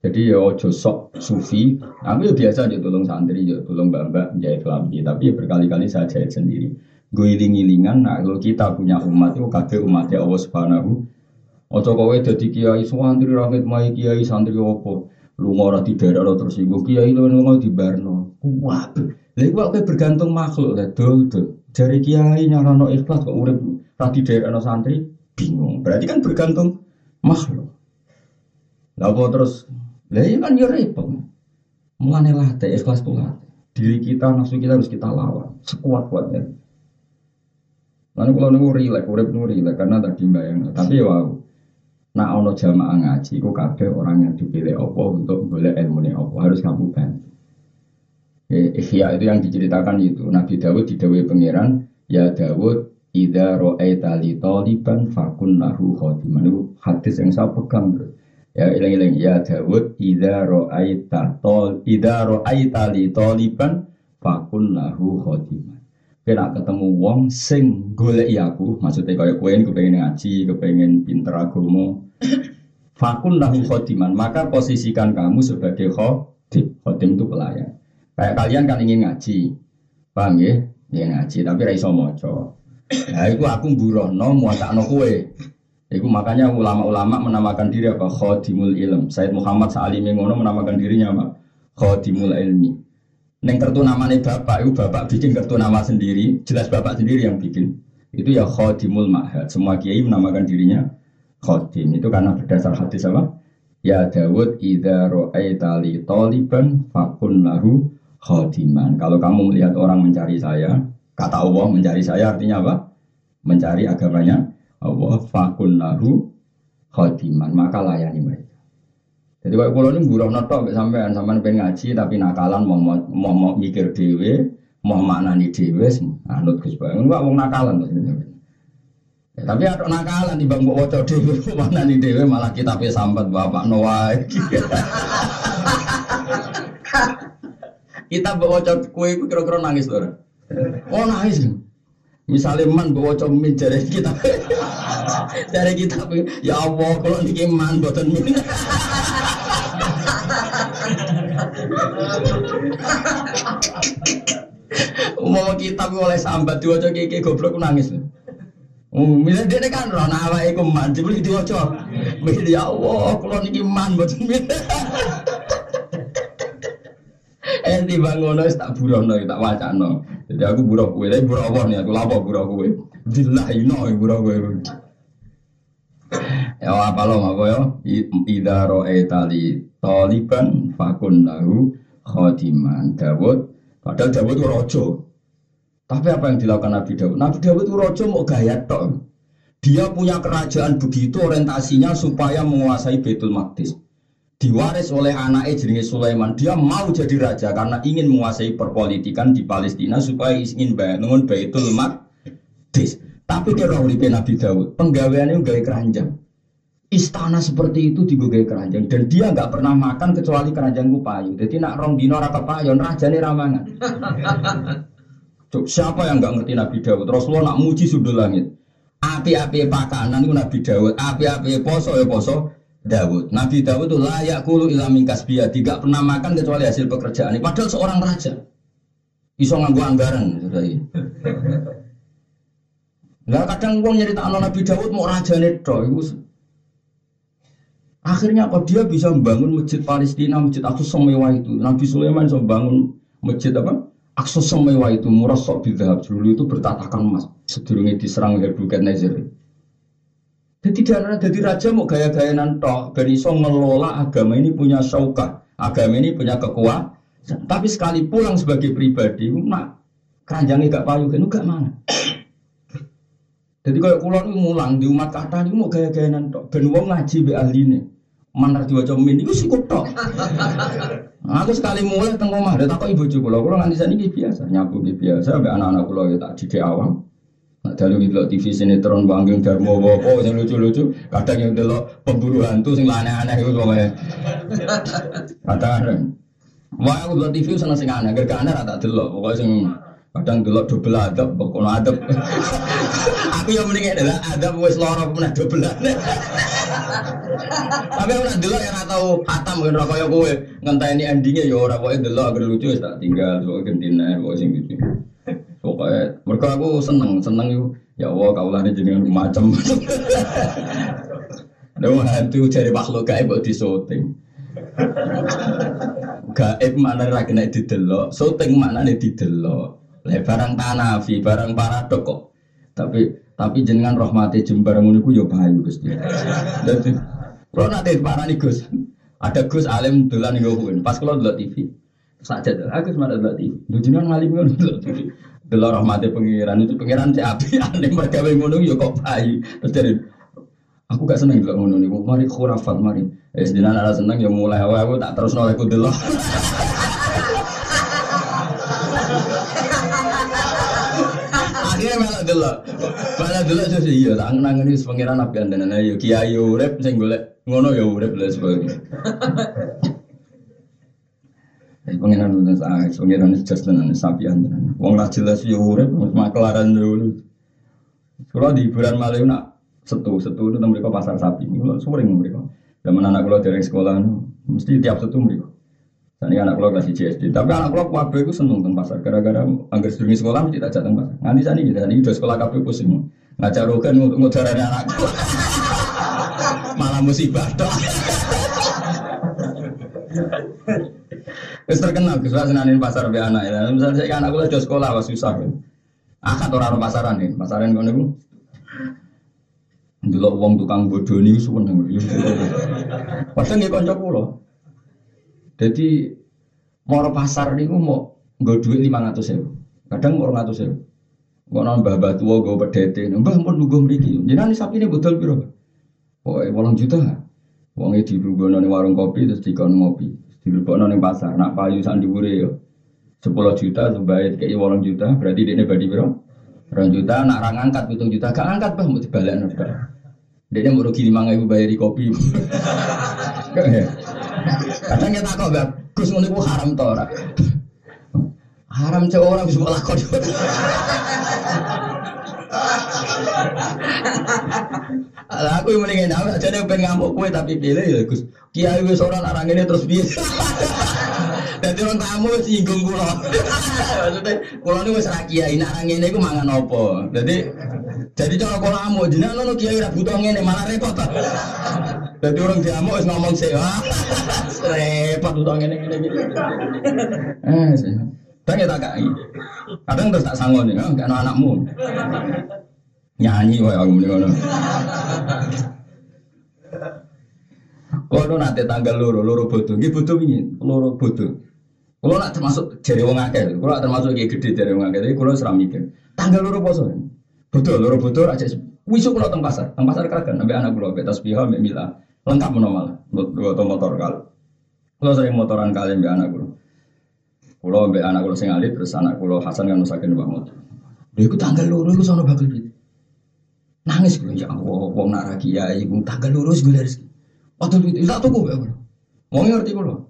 jadi ya ojo sok sufi aku ya biasa aja tolong santri ya tolong mbak-mbak jahit lambi tapi ya berkali-kali saya jahit sendiri gue iling-ilingan nah kalau kita punya umat itu kakek umatnya Allah subhanahu Ojo kowe dadi kiai santri rangit mai kiai santri opo. Lu ora di daerah terus iku kiai lu mau di Barno. Lha iku kowe bergantung makhluk lah dol dol. Jari kiai nyarano ikhlas kok urip ra di daerah santri bingung. Berarti kan bergantung makhluk. Lah terus lah iya kan yo repot. Mulane latih ikhlas tuh latih. Diri kita, nafsu kita harus kita lawan sekuat-kuatnya. Lalu kalau nunggu rilek, urip nunggu rilek karena tadi bayang. Tapi ya wow, Nah ono jamaah ngaji, kok kabeh orang yang dipilih Allah untuk boleh ilmu ini Allah harus kamu bantu. Ikhya itu yang diceritakan itu Nabi Dawud didawai pangeran ya Dawud Ida ro'aita li taliban fakun lahu khodiman Itu hadis yang saya pegang bro. Ya ilang-ilang Ya Dawud Ida ro'aita tol Ida ro'aita li taliban fakun lahu khodiman Kena ketemu wong sing golek aku, maksudnya kayak kue ini kepengen ngaji, kepengen pinter agama. Fakun lahu khodiman, maka posisikan kamu sebagai khodim. Khodim itu pelayan. Kayak kalian kan ingin ngaji, paham ya? Ya ngaji, tapi raiso moco. Nah, itu aku burono, muatakno kue. Itu makanya ulama-ulama menamakan diri apa? Khodimul ilm. Said Muhammad Sa'alimi ngono menamakan dirinya apa? Khodimul ilmi. Neng kartu namanya bapak, itu bapak bikin kartu nama sendiri, jelas bapak sendiri yang bikin. Itu ya khodimul ma'had. Semua kiai menamakan dirinya khodim. Itu karena berdasar hadis apa? Ya Dawud idza ra'aita li taliban fakun lahu khodiman. Kalau kamu melihat orang mencari saya, kata Allah mencari saya artinya apa? Mencari agamanya Allah fakun lahu khodiman. Maka layani mereka. Jadi kalau pulau ini buruh noto sampean sampean pengen ngaji tapi nakalan mau mau, mau, mau mikir dewe, mau maknani dewe, anut Gus Bayu. Enggak mau nakalan Ya, tapi ada nakalan di bang wocok dewe, [LAUGHS] mana nih dewe malah kita pe sambat bapak Noah. [LAUGHS] kita bawa wocok kue kira-kira nangis loh. Oh nangis. Misalnya man bawa wocok min dari kita, dari [LAUGHS] kita ya Allah kalau niki man buatan min. Mau kita oleh sambat diwaca kiki goblok nangis. Oh, milih dia kan roh nawa iku man jebul diwaca. Ya Allah, kula niki man mboten milih. [LAUGHS] [LAUGHS] Eh di bangono tak burono tak wacano. Jadi aku buruh kowe, tapi buruh Allah nih aku lapo buruh kowe. Billahi no buruh kowe. Ya apa lo apa ya? Ida roe tali taliban fakun lahu khodiman Dawud. Padahal Dawud itu rojo. Tapi apa yang dilakukan Nabi Dawud? Nabi Dawud itu rojo mau gaya tok. Dia punya kerajaan begitu orientasinya supaya menguasai Betul Maqdis. Diwaris oleh anaknya jenenge Sulaiman. Dia mau jadi raja karena ingin menguasai perpolitikan di Palestina supaya ingin bangun Baitul Maqdis. Tapi dia uripe Nabi Dawud, penggaweannya gaya keranjang. Istana seperti itu digogai keranjang dan dia nggak pernah makan kecuali keranjang payu. Jadi nak rong dino payon raja nih ramangan. Cuk, [LAUGHS] siapa yang nggak ngerti Nabi Dawud? Rasulullah nak muji sudut langit. Api-api pakanan itu Nabi Dawud, api-api poso ya poso Dawud. Nabi Dawud itu layak kulu ilamin kasbia, tidak pernah makan kecuali hasil pekerjaan. Padahal seorang raja. Iso nganggu anggaran. Lah kadang wong nyerita Nabi Dawud mau raja neto, Akhirnya apa dia bisa membangun masjid Palestina, masjid Aqsa semewah itu. Nabi Sulaiman bisa membangun masjid apa? Aqsa semewah itu murah sok bidhab dulu itu bertatakan emas. Sedurungnya diserang Nebukadnezar. Jadi ada jadi raja mau gaya-gaya nanto, ben iso ngelola agama ini punya syaukah, agama ini punya kekuatan. Tapi sekali pulang sebagai pribadi, nak keranjangnya gak payu kan, gak mana. Jadi kalau kulon mulang di umat kata ini mau gaya-gaya nanto, ben wong ngaji be ahli ini. Manar diwaca min itu sih tok. Aku sekali mulai teng omah, ada takut ibu cukup kula nganti sani biasa, nyapu biasa, be anak-anak kula ya tak didik awam. Nak dalu delok TV sinetron Banggeng Darmo apa yang lucu-lucu, kadang yang delok pemburu hantu sing aneh-aneh iku pokoke. Kadang Wah, aku delok TV seneng sing aneh, gak aneh tak delok, pokoke sing kadang delok double adab pokoknya adab. [LAUGHS] Aku yang mending adalah adab wes lorong pernah double tapi aku nak yang tahu hatam kan ya kowe ngenteni endingnya ya ora kowe delok agar lucu tak tinggal so gentina kok sing gitu [LAUGHS] pokoknya mereka aku seneng seneng yuk ya Allah lah jenengan macam Ada [LAUGHS] hantu cari makhluk gaib buat disoting. [LAUGHS] Gaib mana lagi naik didelok, syuting mana nih didelok. Lah barang tanafi, barang paradok kok. Tapi tapi jenengan rahmati jembar ngono iku yo payu Gusti. Dadi kalau nanti parani Gus, ada Gus alim dolan ngomongin. Pas kalau delok TV. Saja aku cuma delok TV. Lu jenengan ngalim ngono delok TV. Delok rahmati pengiran itu pengiran si api aneh [LAUGHS] mereka ngono yo kok payu. Terus dari Aku gak seneng delok ngono. Mari khurafat mari. Eh sedina ana seneng ya mulai aku tak terus nolak aku delok. Malah delok. Malah delok terus iya tak nangani pangeran nabi andanan ya kiai urip sing golek ngono ya urip lha sebagainya. Pengiran itu saya, pengiran itu just tenan sapi antenan. Wong lah jelas ya urip, makelaran dulu. Kalau di hiburan malam nak setu, setu itu mereka pasar sapi. Kalau sering mereka. Zaman anak kalau dari sekolah, mesti tiap setu mereka. Tadi anak keluar kasih CSD, tapi anak keluar kabeh itu seneng tentang pasar. Gara-gara anggar sedurunge sekolah mesti tak tentang pasar. Nanti sani kita, ini udah sekolah kabeh pusing. Ngajar rokan ngutarain anak [LAUGHS] Malah musibah dok. [LAUGHS] Wis terkenal Gus senanin pasar be anak ya. Misalnya saya anak kula do sekolah was susah. Akad ora ono pasaran nih, pasaran kono niku. Delok wong tukang bodoni wis seneng. Padahal nggih kanca kula. Jadi mau pasar niku mau nggo dhuwit 500.000. Kadang mau 200.000. Kok nang mbah mbah tuwa nggo pedete. Mbah pun nunggu mriki. Jenengan sapi ini bodol piro? Pokoke 8 juta. Wong e dirunggono ning warung kopi terus dikon ngopi. Dilebokno ning pasar. Nak payu sak dhuwure yo. 10 juta sebaik kayak 8 juta berarti dia badi piro? 2 juta nak ra ngangkat 7 juta gak angkat bah mau dibalekno bar. Dia mau rugi 5000 bayari kopi. [LAUGHS] Kadang kita kok gak Gus iku haram to ora? Haram cewek orang bisa lakon. Lah aku yang mendingin aku aja nih pengen ngamuk kue tapi pilih ya Gus. Kiai ora orang ini terus biasa. Dadi orang tamu singgung kula. Maksudnya kula niku wis ra kiai orang ngene iku mangan apa. Jadi jadi cara kula amuk jenengan ngono kiai ra butuh ngene malah repot. Jadi orang diamuk wis ngomong sih. Repot butuh ngene ngene ngene. Eh sih. Tapi tak kai. Kadang terus tak sanggup nih, kan anakmu. Nyanyi wae aku muni ngono. Kalau nanti tanggal loro, loro bodoh, gitu bodoh ini, loro bodoh. Kalau nak termasuk jari wong akeh, kalau nak termasuk kayak gede jari wong akeh, tapi kalau seram mikir. Tanggal loro poso, bodoh, loro bodoh aja. Wisuk kalau teng pasar, teng pasar keragan, sampai anak kulo, betas piha, mbak mila, lengkap malah, buat motor kal. Kalau sering motoran kalian mbak anak kulo. Kulo mbak anak kulo sing alit, terus anak kulo Hasan kan nusakin mbak motor. Dia ikut tanggal loro, itu sono bakal gitu. Nangis gue ya Allah, wong nak kiai, wong tanggal loro gue dari Waktu itu tak tuku ya, mau ngerti kulo.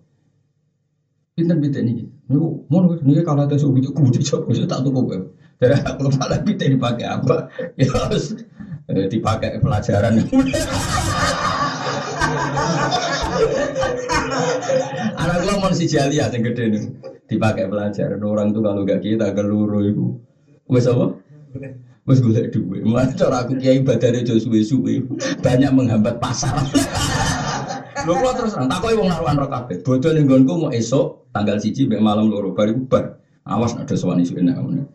Pinter pinter nih, niku mau nih kalau ada suhu itu kudu coba tak tuku ya. Dari aku lupa lagi dipakai apa, ya harus dipakai pelajaran. [LAUGHS] Anak gua mau si jali ya yang gede nih, dipakai pelajaran. Orang tuh kalau gak kita geluru itu, wes apa? Wes gue duit. Mulai cara aku kiai badane jo suwe-suwe banyak menghambat pasar. Lho kula terus nang takoki wong naruhan ro kabeh. Bodho ning nggonku mau esuk tanggal siji mek malam loro bari bubar. Awas ada sowan isu enak ngono.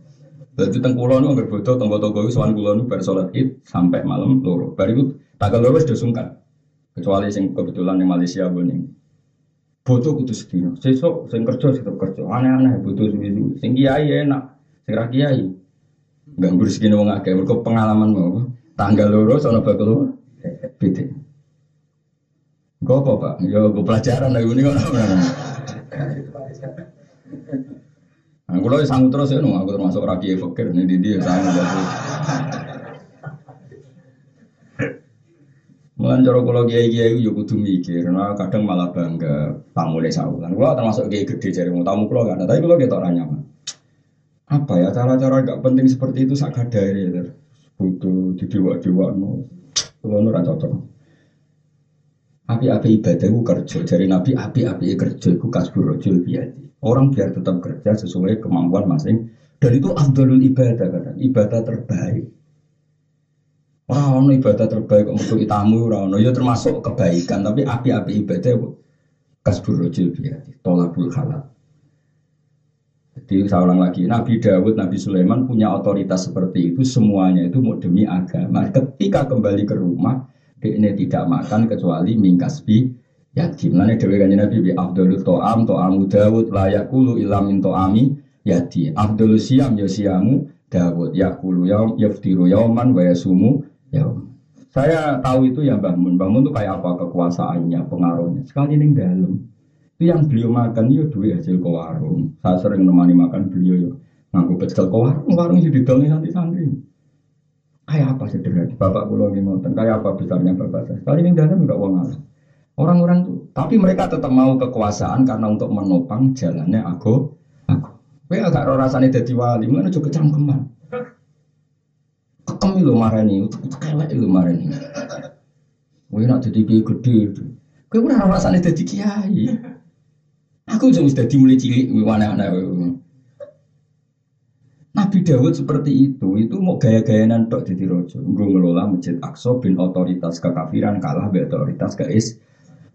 Dadi teng kula niku anggere bodho tangga-tangga iku sowan kula niku bar Id sampai malam loro. Bariku tanggal loro wis sungkan. Kecuali sing kebetulan di Malaysia ning Bodoh kudu sedino. Sesuk sing kerja tetep kerja. Aneh-aneh bodoh suwi-suwi. Sing kiai enak, sing ra kiai Enggak ngurus segini wong akeh, pengalaman mau. Tanggal loro sono bakal beda. Gue apa pak? Ya gue pelajaran lagi ini kan. Nah, kalau sanggup terus ya, aku termasuk rakyat fakir nih di dia sanggup. Mulan cara kula kiai-kiai yo kudu mikir, nah kadang malah bangga tamu le sawulan. Kula termasuk kiai gede jare tamu kula kan, tapi kula ketok ora nyaman apa ya cara-cara gak penting seperti itu sak dari ya butuh di dewa dewa no kalau nu cocok. Api-api ibadah itu kerja. Dari nabi api-api kerja itu kasbur rojul biadi orang biar tetap kerja sesuai kemampuan masing dan itu abdulul ibadah kata ibadah terbaik orang ibadah terbaik untuk tamu orang ya termasuk kebaikan tapi api-api ibadah kasbur rojul biadi tolabul halal jadi saya ulang lagi, Nabi Dawud, Nabi Sulaiman punya otoritas seperti itu, semuanya itu mau demi agama. Ketika kembali ke rumah, ini tidak makan kecuali mingkasbi yatim. Lainnya dewi kanji Nabi bi Abdul To'am, To'amu Dawud, layak kulu ilamin To'ami yati. Abdul Siam, Yosiamu Dawud, yakulu yaum, yaftiru yauman, wayasumu yaum. Saya tahu itu ya Mbah Mun. Mbah Mun itu kayak apa kekuasaannya, pengaruhnya. Sekali ini dalam. Itu yang beliau makan itu duit hasil ke warung. Saya sering nemani makan beliau ya. Ngaku pecel ke warung, warung itu didongi santri-santri. Kayak apa sederhana? Bapak pulau ini ngoten. Kayak apa besarnya bapak saya? Kali ini dalam enggak uang alam. Orang-orang tuh, tapi mereka tetap mau kekuasaan karena untuk menopang jalannya aku. Aku. Kowe agak ora rasane dadi wali, mana juga cangkeman. Kekem lho marani, utek kelek lho marani. Kowe nak dadi kiai gede. Kowe ora rasane dadi kiai. Aku sudah dimulai cilik mana mana. Nabi Dawud seperti itu, itu mau gaya-gayanan tok jadi rojo. Gue ngelola masjid Aqsa bin otoritas kekafiran kalah be otoritas keis.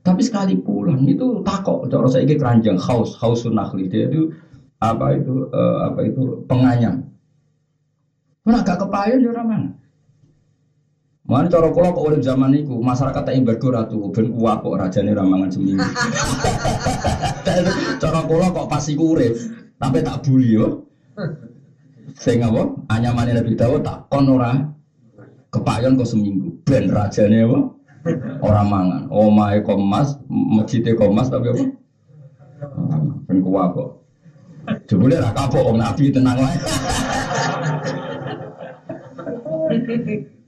Tapi sekali pulang itu takok, cara saya ini keranjang haus, haus sunahli dia itu apa itu uh, apa itu penganyam. Mana gak kepayon ya mana? Mana cara kula kok urip zaman itu masyarakat tak embargo ratu ben kuat kok rajane ramangan seminggu. [LAUGHS] cara kula kok pasti urip, tapi tak buli yo. Sing apa? Anyamane Nabi Dawud tak kon ora kepayon kok seminggu. Ben rajane apa? Ora mangan. Omahe komas, masjide komas tapi apa? Ben kuat kok. Jebule ra kapok wong Nabi tenang wae. [LAUGHS] [LAUGHS]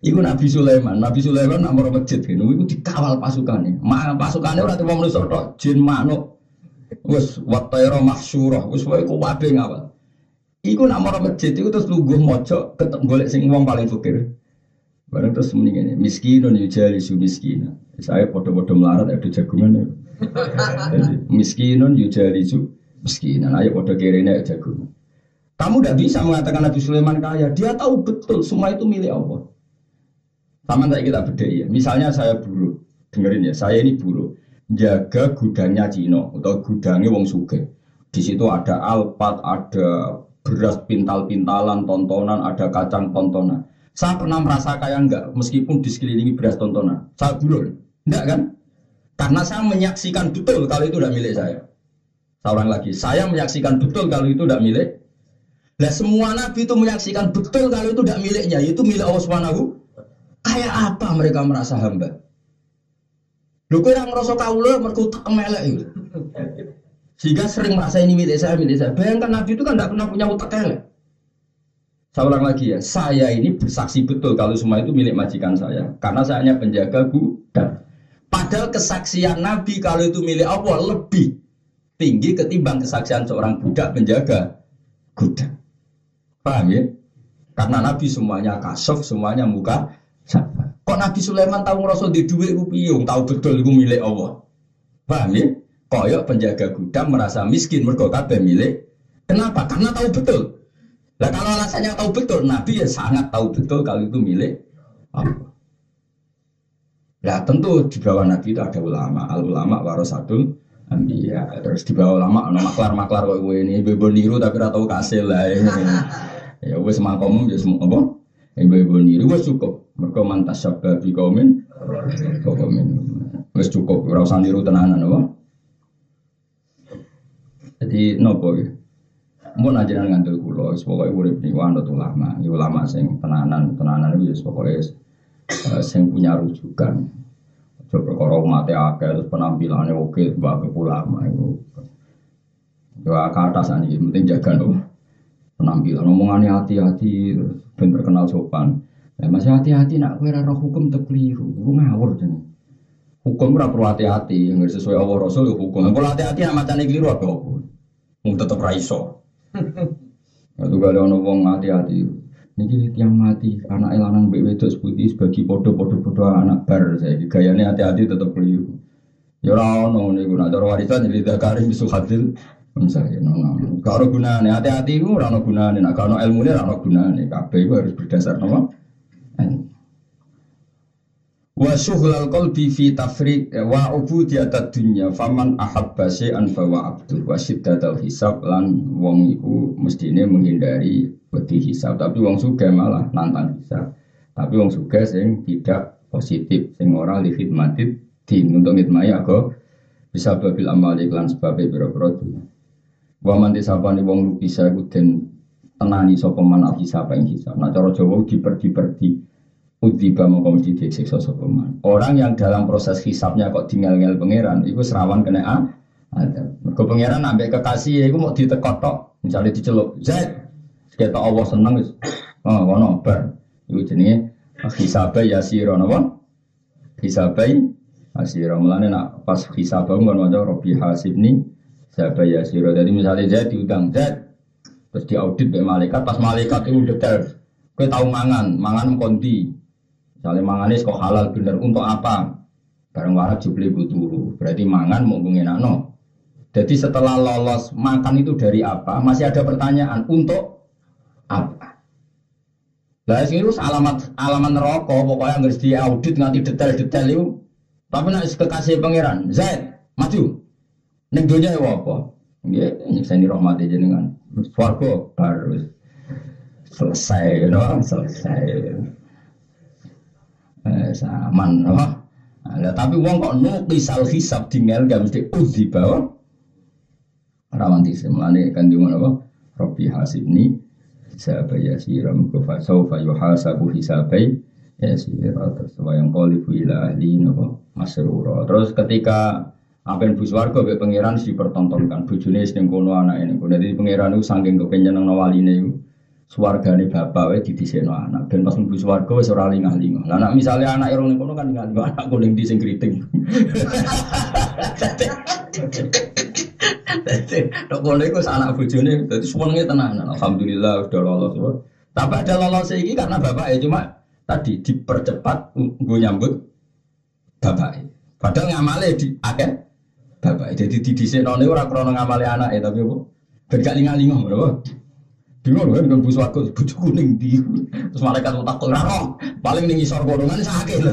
Iku Nabi Sulaiman, Nabi Sulaiman mau masjid gitu, iku dikawal pasukannya. Ma pasukannya ora temu manusa tok, jin manuk. Wis watayra mahsyurah, wis wae kuwabe ngawal. Iku mau masjid iku terus lungguh mojo ketemu golek sing wong paling fakir. Barang terus muni ngene, miskinun yujalisu miskina. Saya podo-podo melarat ada jagungan ya. [LAUGHS] miskinun yujalisu miskinan. Ayo podo kirene jagungan. Kamu tidak bisa mengatakan Nabi Sulaiman kaya. Dia tahu betul semua itu milik Allah. Sama tak kita beda ya. Misalnya saya buruh, dengerin ya. Saya ini buruh, jaga gudangnya Cino atau gudangnya Wong Suge. Di situ ada alpat, ada beras pintal-pintalan, tontonan, ada kacang tontonan. Saya pernah merasa kaya enggak, meskipun di sekelilingi beras tontonan. Saya buruk, enggak kan? Karena saya menyaksikan betul kalau itu tidak milik saya. Seorang lagi, saya menyaksikan betul kalau itu tidak milik. Nah semua nabi itu menyaksikan betul kalau itu tidak miliknya, itu milik Allah Subhanahu. Kayak apa mereka merasa hamba? Lu kira ngerasa kaulah mereka tak melek itu. Sehingga sering merasa ini milik saya, milik saya. Bayangkan Nabi itu kan tidak pernah punya utak elek. Saya ulang lagi ya, saya ini bersaksi betul kalau semua itu milik majikan saya. Karena saya hanya penjaga gudang. Padahal kesaksian Nabi kalau itu milik Allah lebih tinggi ketimbang kesaksian seorang budak penjaga gudang. Paham ya? Karena Nabi semuanya kasuf, semuanya muka? Kok Nabi Sulaiman tahu ngerasa di duit piung, tahu betul itu milik Allah. Paham ya? koyok penjaga gudang merasa miskin mergo kabeh milik. Kenapa? Karena tahu betul. Lah kalau alasannya tahu betul, Nabi ya sangat tahu betul kalau itu milik Allah. Lah tentu di bawah Nabi itu ada ulama, al ulama warasatul anbiya. Terus di bawah ulama ana maklar-maklar kok gue ini ibu niru tapi ora tahu kasil lah. Ya wis makomum ya semua apa? Ibu-ibu niru wis cukup. Mergo mantas sabab bi kaumin. Kaumin. Wis cukup ora usah niru tenanan apa? Jadi nopo ya. Mau najiran ngantul kulo, pokoknya urip nih wanut ulama, ya ulama sing tenanan, tenanan itu ya pokoknya uh, sing punya rujukan. Kalau mati akeh terus penampilannya oke, bapak ulama itu. Coba ke atas ini, penting jaga loh penampilan, omongannya hati-hati, terus ben terkenal sopan. Ya, masih hati-hati nak kue roh hukum terkeliru, gue ngawur jadi. Hukum ora perlu hati-hati, yang sesuai Allah Rasul hukum. Kalau hati-hati nak macam keliru apa? Mau tetap raiso. Itu [LAUGHS] gak ada orang hati-hati. Niki tiang mati, anak lanang mbek wedok putih sebagai podo-podo-podo anak bar saya. Gayanya hati-hati tetap keliru. Ya ora ono niku nak cara warisan jadi dakari bisu hadil. Misalnya, no, no. Gak ada gunanya, hati-hati itu ora ono gunanya. Nah, kalau ilmu ini ora ono gunanya. Kabeh itu harus berdasar nama. Wa syughlal qalbi fi tafrid wa ubudiyatad dunya faman ahabba syai'an fa wa abdu. Wa syiddatal hisab lan wong iku mestine menghindari wedi hisab. Tapi wong sugih malah nantang hisab. Tapi wong sugih sing tidak positif sing ora li khidmatit din untuk ngitmai aku bisa babil amali lan sebab biro-biro dunya. Wa man disapani wong bisa iku den tenani sapa man al hisab ing hisab. Nah cara Jawa diperdi-perdi Udiba mongko mesti disiksa sapa Orang yang dalam proses hisapnya kok tinggal-tinggal pangeran iku serawan kena a ada. Mergo pangeran ambek kekasih ya iku mau ditekot tok, misalnya dicelup. Zaid. Kita Allah seneng. Oh, ngono bar. Iku jenenge hisabe yasira napa? Hisabe yasira. Mulane nak pas hisabe ngono maca Rabbi hasibni hisabe yasira. Jadi misalnya Zaid diutang Zaid terus diaudit be malaikat pas malaikat itu detail kowe tahu mangan mangan kondi Misalnya mangan kok halal bener untuk apa? Barang warak jubli turu. Berarti mangan mau no. Jadi setelah lolos makan itu dari apa? Masih ada pertanyaan untuk apa? Lah sing alamat alamat neraka pokoknya harus diaudit nganti detail-detail itu. Tapi nak kekasih pangeran, Zaid, maju. Ning dunia ya apa? Nggih, nyeksa rahmati jenengan. Swarga baru selesai, you know? selesai. Eh, saman, no? Nah, tapi wong kok nukisal hisab tinggal gak mesti uzi bawa rawanti semlane kan di mana apa? Robi hasibni hisaba yasira mukufa saufa yuhasabu hisabai yasira terus yang qalibu ila ahli napa masrura. Terus ketika yang bus warga be pangeran dipertontonkan bojone sing kono ini jadi pangeran itu saking kepengen nang waline itu swargane bapak wae didhisikno anak ben pas mlebu swarga wis ora lingah-lingah. Lah nek misale anak irung kono kan lingah-lingah anak kuning di sing kriting. [LAUGHS] Dadi tok kono iku anak bojone dadi senenge tenan. Alhamdulillah udah lolos. Tapi ada lolos iki karena bapak ya cuma tadi dipercepat nggo nyambut bapak. Padahal ngamale di akeh bapak. Jadi didhisikno ora krana ngamale anake tapi apa? Ben gak lingah-lingah berapa? Bingung kan dengan bus waktu bujuk kuning di terus malaikat mau takut raro paling nih ngisor golongan sakit.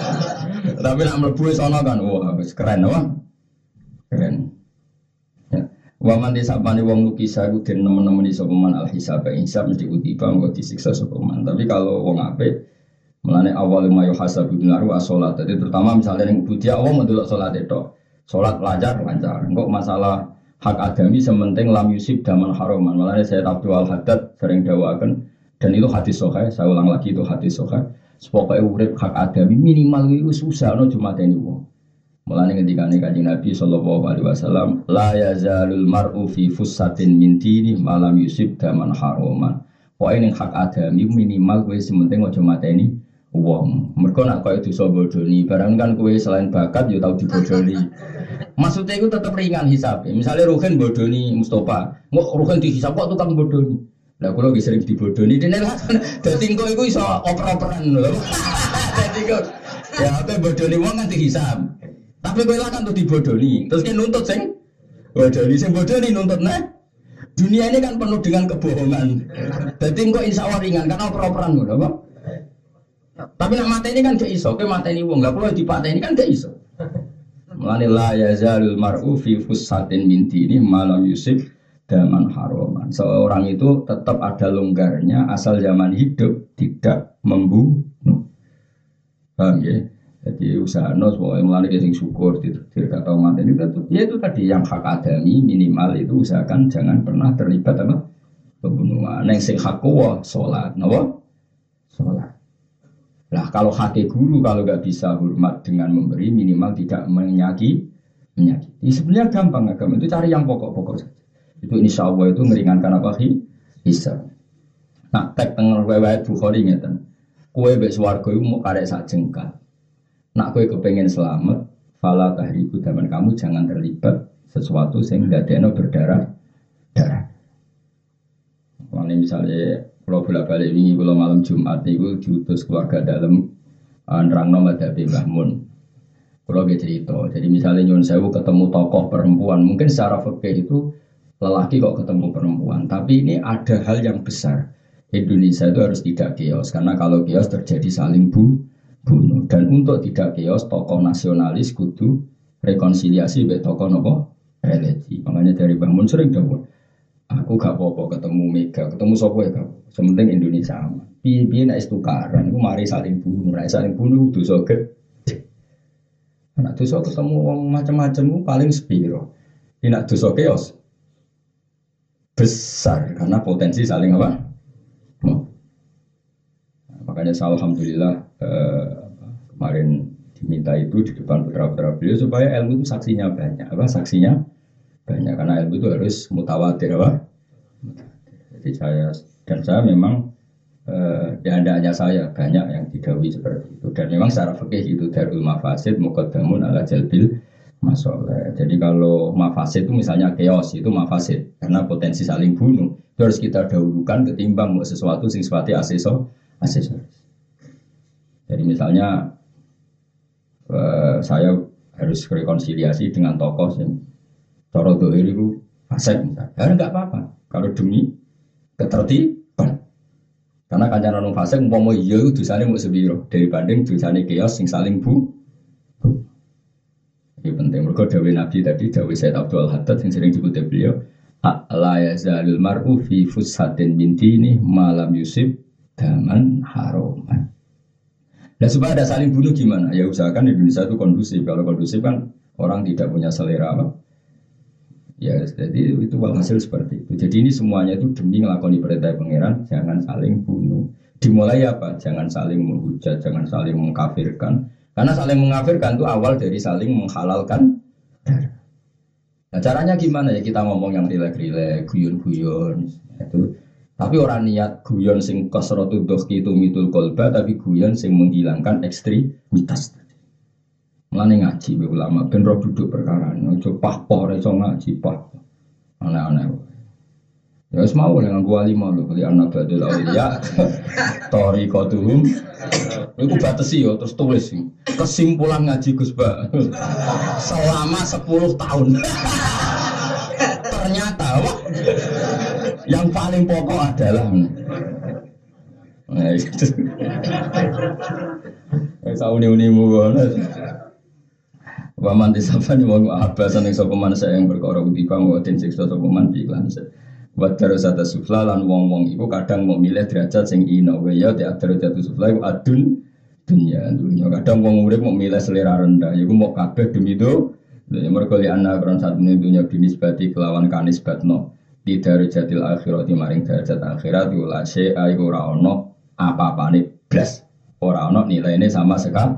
[LAUGHS] Tapi nak melebu sana kan wah keren wah keren. Ya. Waman desa pani wong lukisa iku den nemen-nemen iso peman al hisab hisab mesti utiba engko disiksa sopeman tapi kalau wong ape melane awal ma yo hasab bin naru salat jadi terutama misalnya ning budi awam mendelok salat itu salat lancar lancar. Engko masalah hak adami sementing lam yusib daman haroman. Malah saya Abdul Al Haddad sering dawakan dan itu hadis sokai. Saya ulang lagi itu hadis sokai. Sepokoknya urip hak adami minimal itu susah no cuma teni wong. Mulane ketika nih Nabi Shallallahu Alaihi Wasallam, la yazalul mar'u fi fusatin min dini malam yusib daman haroman. Pokoknya hak adami minimal gue sementing cuma teni wong. Mereka nak kau itu so bodoni, barang kan kue selain bakat ya tahu dibodoni. [LAUGHS] Maksudnya itu tetap ringan hisap. Misalnya Ruhin bodoni Mustafa, nggak Ruhin dihisap kok tukang bodoni. Nah, kalau bisa sering dibodoni, dan jadi kau itu iso oper-operan loh. Jadi kau ya apa bodoni wong kan dihisap. Tapi kau lah kan tuh dibodoni, terus kan nuntut sing bodoni, sing bodoni nuntut nah. Dunia ini kan penuh dengan kebohongan. Jadi kau insya Allah ringan karena oper-operan loh, tapi nak mata ini kan gak iso, ke mata ini wong gak perlu di ini kan gak iso. Mulane la yazalul mar'u fi fusatin min ini malam yusuf daman haroman. Seorang itu tetap ada longgarnya asal zaman hidup tidak membunuh. Paham ya? Jadi usaha nos pokoknya mulai sing syukur tidak tahu mati ini tetap ya itu tadi yang hak adami minimal itu usahakan jangan pernah terlibat apa pembunuhan. Neng sing hak kuwa sholat, nawa kalau hati guru kalau nggak bisa hormat dengan memberi minimal tidak menyaki menyakiti. Sebenarnya gampang agama itu cari yang pokok-pokok saja. Itu insya Allah itu meringankan apa sih? Bisa. Nah tek tengah riwayat Bukhari ngeten. Kue bek swargo itu mau karek sak jengkal. Nak kue kepengen selamat, fala tahriku zaman kamu jangan terlibat sesuatu sehingga dia berdarah darah. Kalau misalnya kalau bolak balik ini kalau malam Jumat itu diutus keluarga dalam uh, nerang nomor dari Bahmun. Kalau gak cerita, jadi misalnya Nyun Sewu ketemu tokoh perempuan, mungkin secara fikih itu lelaki kok ketemu perempuan, tapi ini ada hal yang besar. Indonesia itu harus tidak kios, karena kalau kios terjadi saling bu, bunuh. Dan untuk tidak kios, tokoh nasionalis kudu rekonsiliasi be tokoh nopo religi. Makanya dari Bahmun sering dawuh, aku gak apa-apa ketemu Mega, ketemu sopo ya kamu. Sementing Indonesia aman. Piye-piye nek tukaran iku mari saling bunuh, nek saling bunuh dosa gede. [LAUGHS] Nek dosa ketemu wong macam-macam paling sepiro. Nek dosa keos besar karena potensi saling apa? Makanya saya alhamdulillah eh, kemarin diminta itu di depan putra-putra beliau supaya ilmu itu saksinya banyak apa saksinya banyak karena ilmu itu harus mutawatir apa? Jadi saya dan saya memang eh, ya hanya saya banyak yang didawi seperti itu. Dan memang secara fikih itu darul mafasid muqaddamun ala jalbil masalah. Jadi kalau mafasid itu misalnya chaos itu mafasid. Karena potensi saling bunuh. Itu harus kita dahulukan ketimbang sesuatu sing sifatnya asesor asesoris. Jadi misalnya eh, saya harus rekonsiliasi dengan tokoh yang Cara dohir itu fasek misalnya. Ya enggak apa-apa. Kalau demi ketertiban. Karena kancanan orang fasek umpama iya itu dosane mau sebiro dibanding dosane kios sing saling bu. Ini penting. Mereka dawe Nabi tadi, dawe Said Abdul Haddad yang sering dikutip beliau. La yazalul mar'u fi fushatin min dini malam yusib daman haroman. Nah supaya ada saling bunuh gimana? Ya usahakan Indonesia itu kondusif. Kalau kondusif kan orang tidak punya selera apa? Ya, jadi itu walhasil seperti itu. Jadi ini semuanya itu demi melakukan perintah pangeran, jangan saling bunuh. Dimulai apa? Jangan saling menghujat, jangan saling mengkafirkan. Karena saling mengkafirkan itu awal dari saling menghalalkan Nah caranya gimana ya kita ngomong yang rilek-rilek, guyon-guyon itu. Tapi orang niat guyon sing kasratu dohki itu mitul kolba, tapi guyon sing menghilangkan ekstremitas. Mulane ngaji be ulama ben ro duduk perkara ojo pah-pah iso ngaji pah. Aneh-aneh. Ya wis mau dengan gua lima lho kali anak badul auliya. Tori kotuhum. Iku batesi yo terus tulis kesimpulan ngaji Gus Ba. Selama 10 tahun. Ternyata wah, yang paling pokok adalah Nah, itu. Saya uni-unimu banget. Waman disafan wong abasan yang sopeman saya yang berkorok di bang watin siksa sopeman di iklan saya. Buat terus atas sufla lan wong wong iku kadang mau milih derajat sing ino ya di derajat sufla iku adun dunia dunia kadang wong urip mau milih selera rendah iku mau kabeh demi itu. Mereka li anak orang saat ini dunia binisbati kelawan kanis batno di darajatil akhirat di maring derajat akhirat ula syai'a iku ora ono apa-apane blas. Ora ono nilainya sama sekali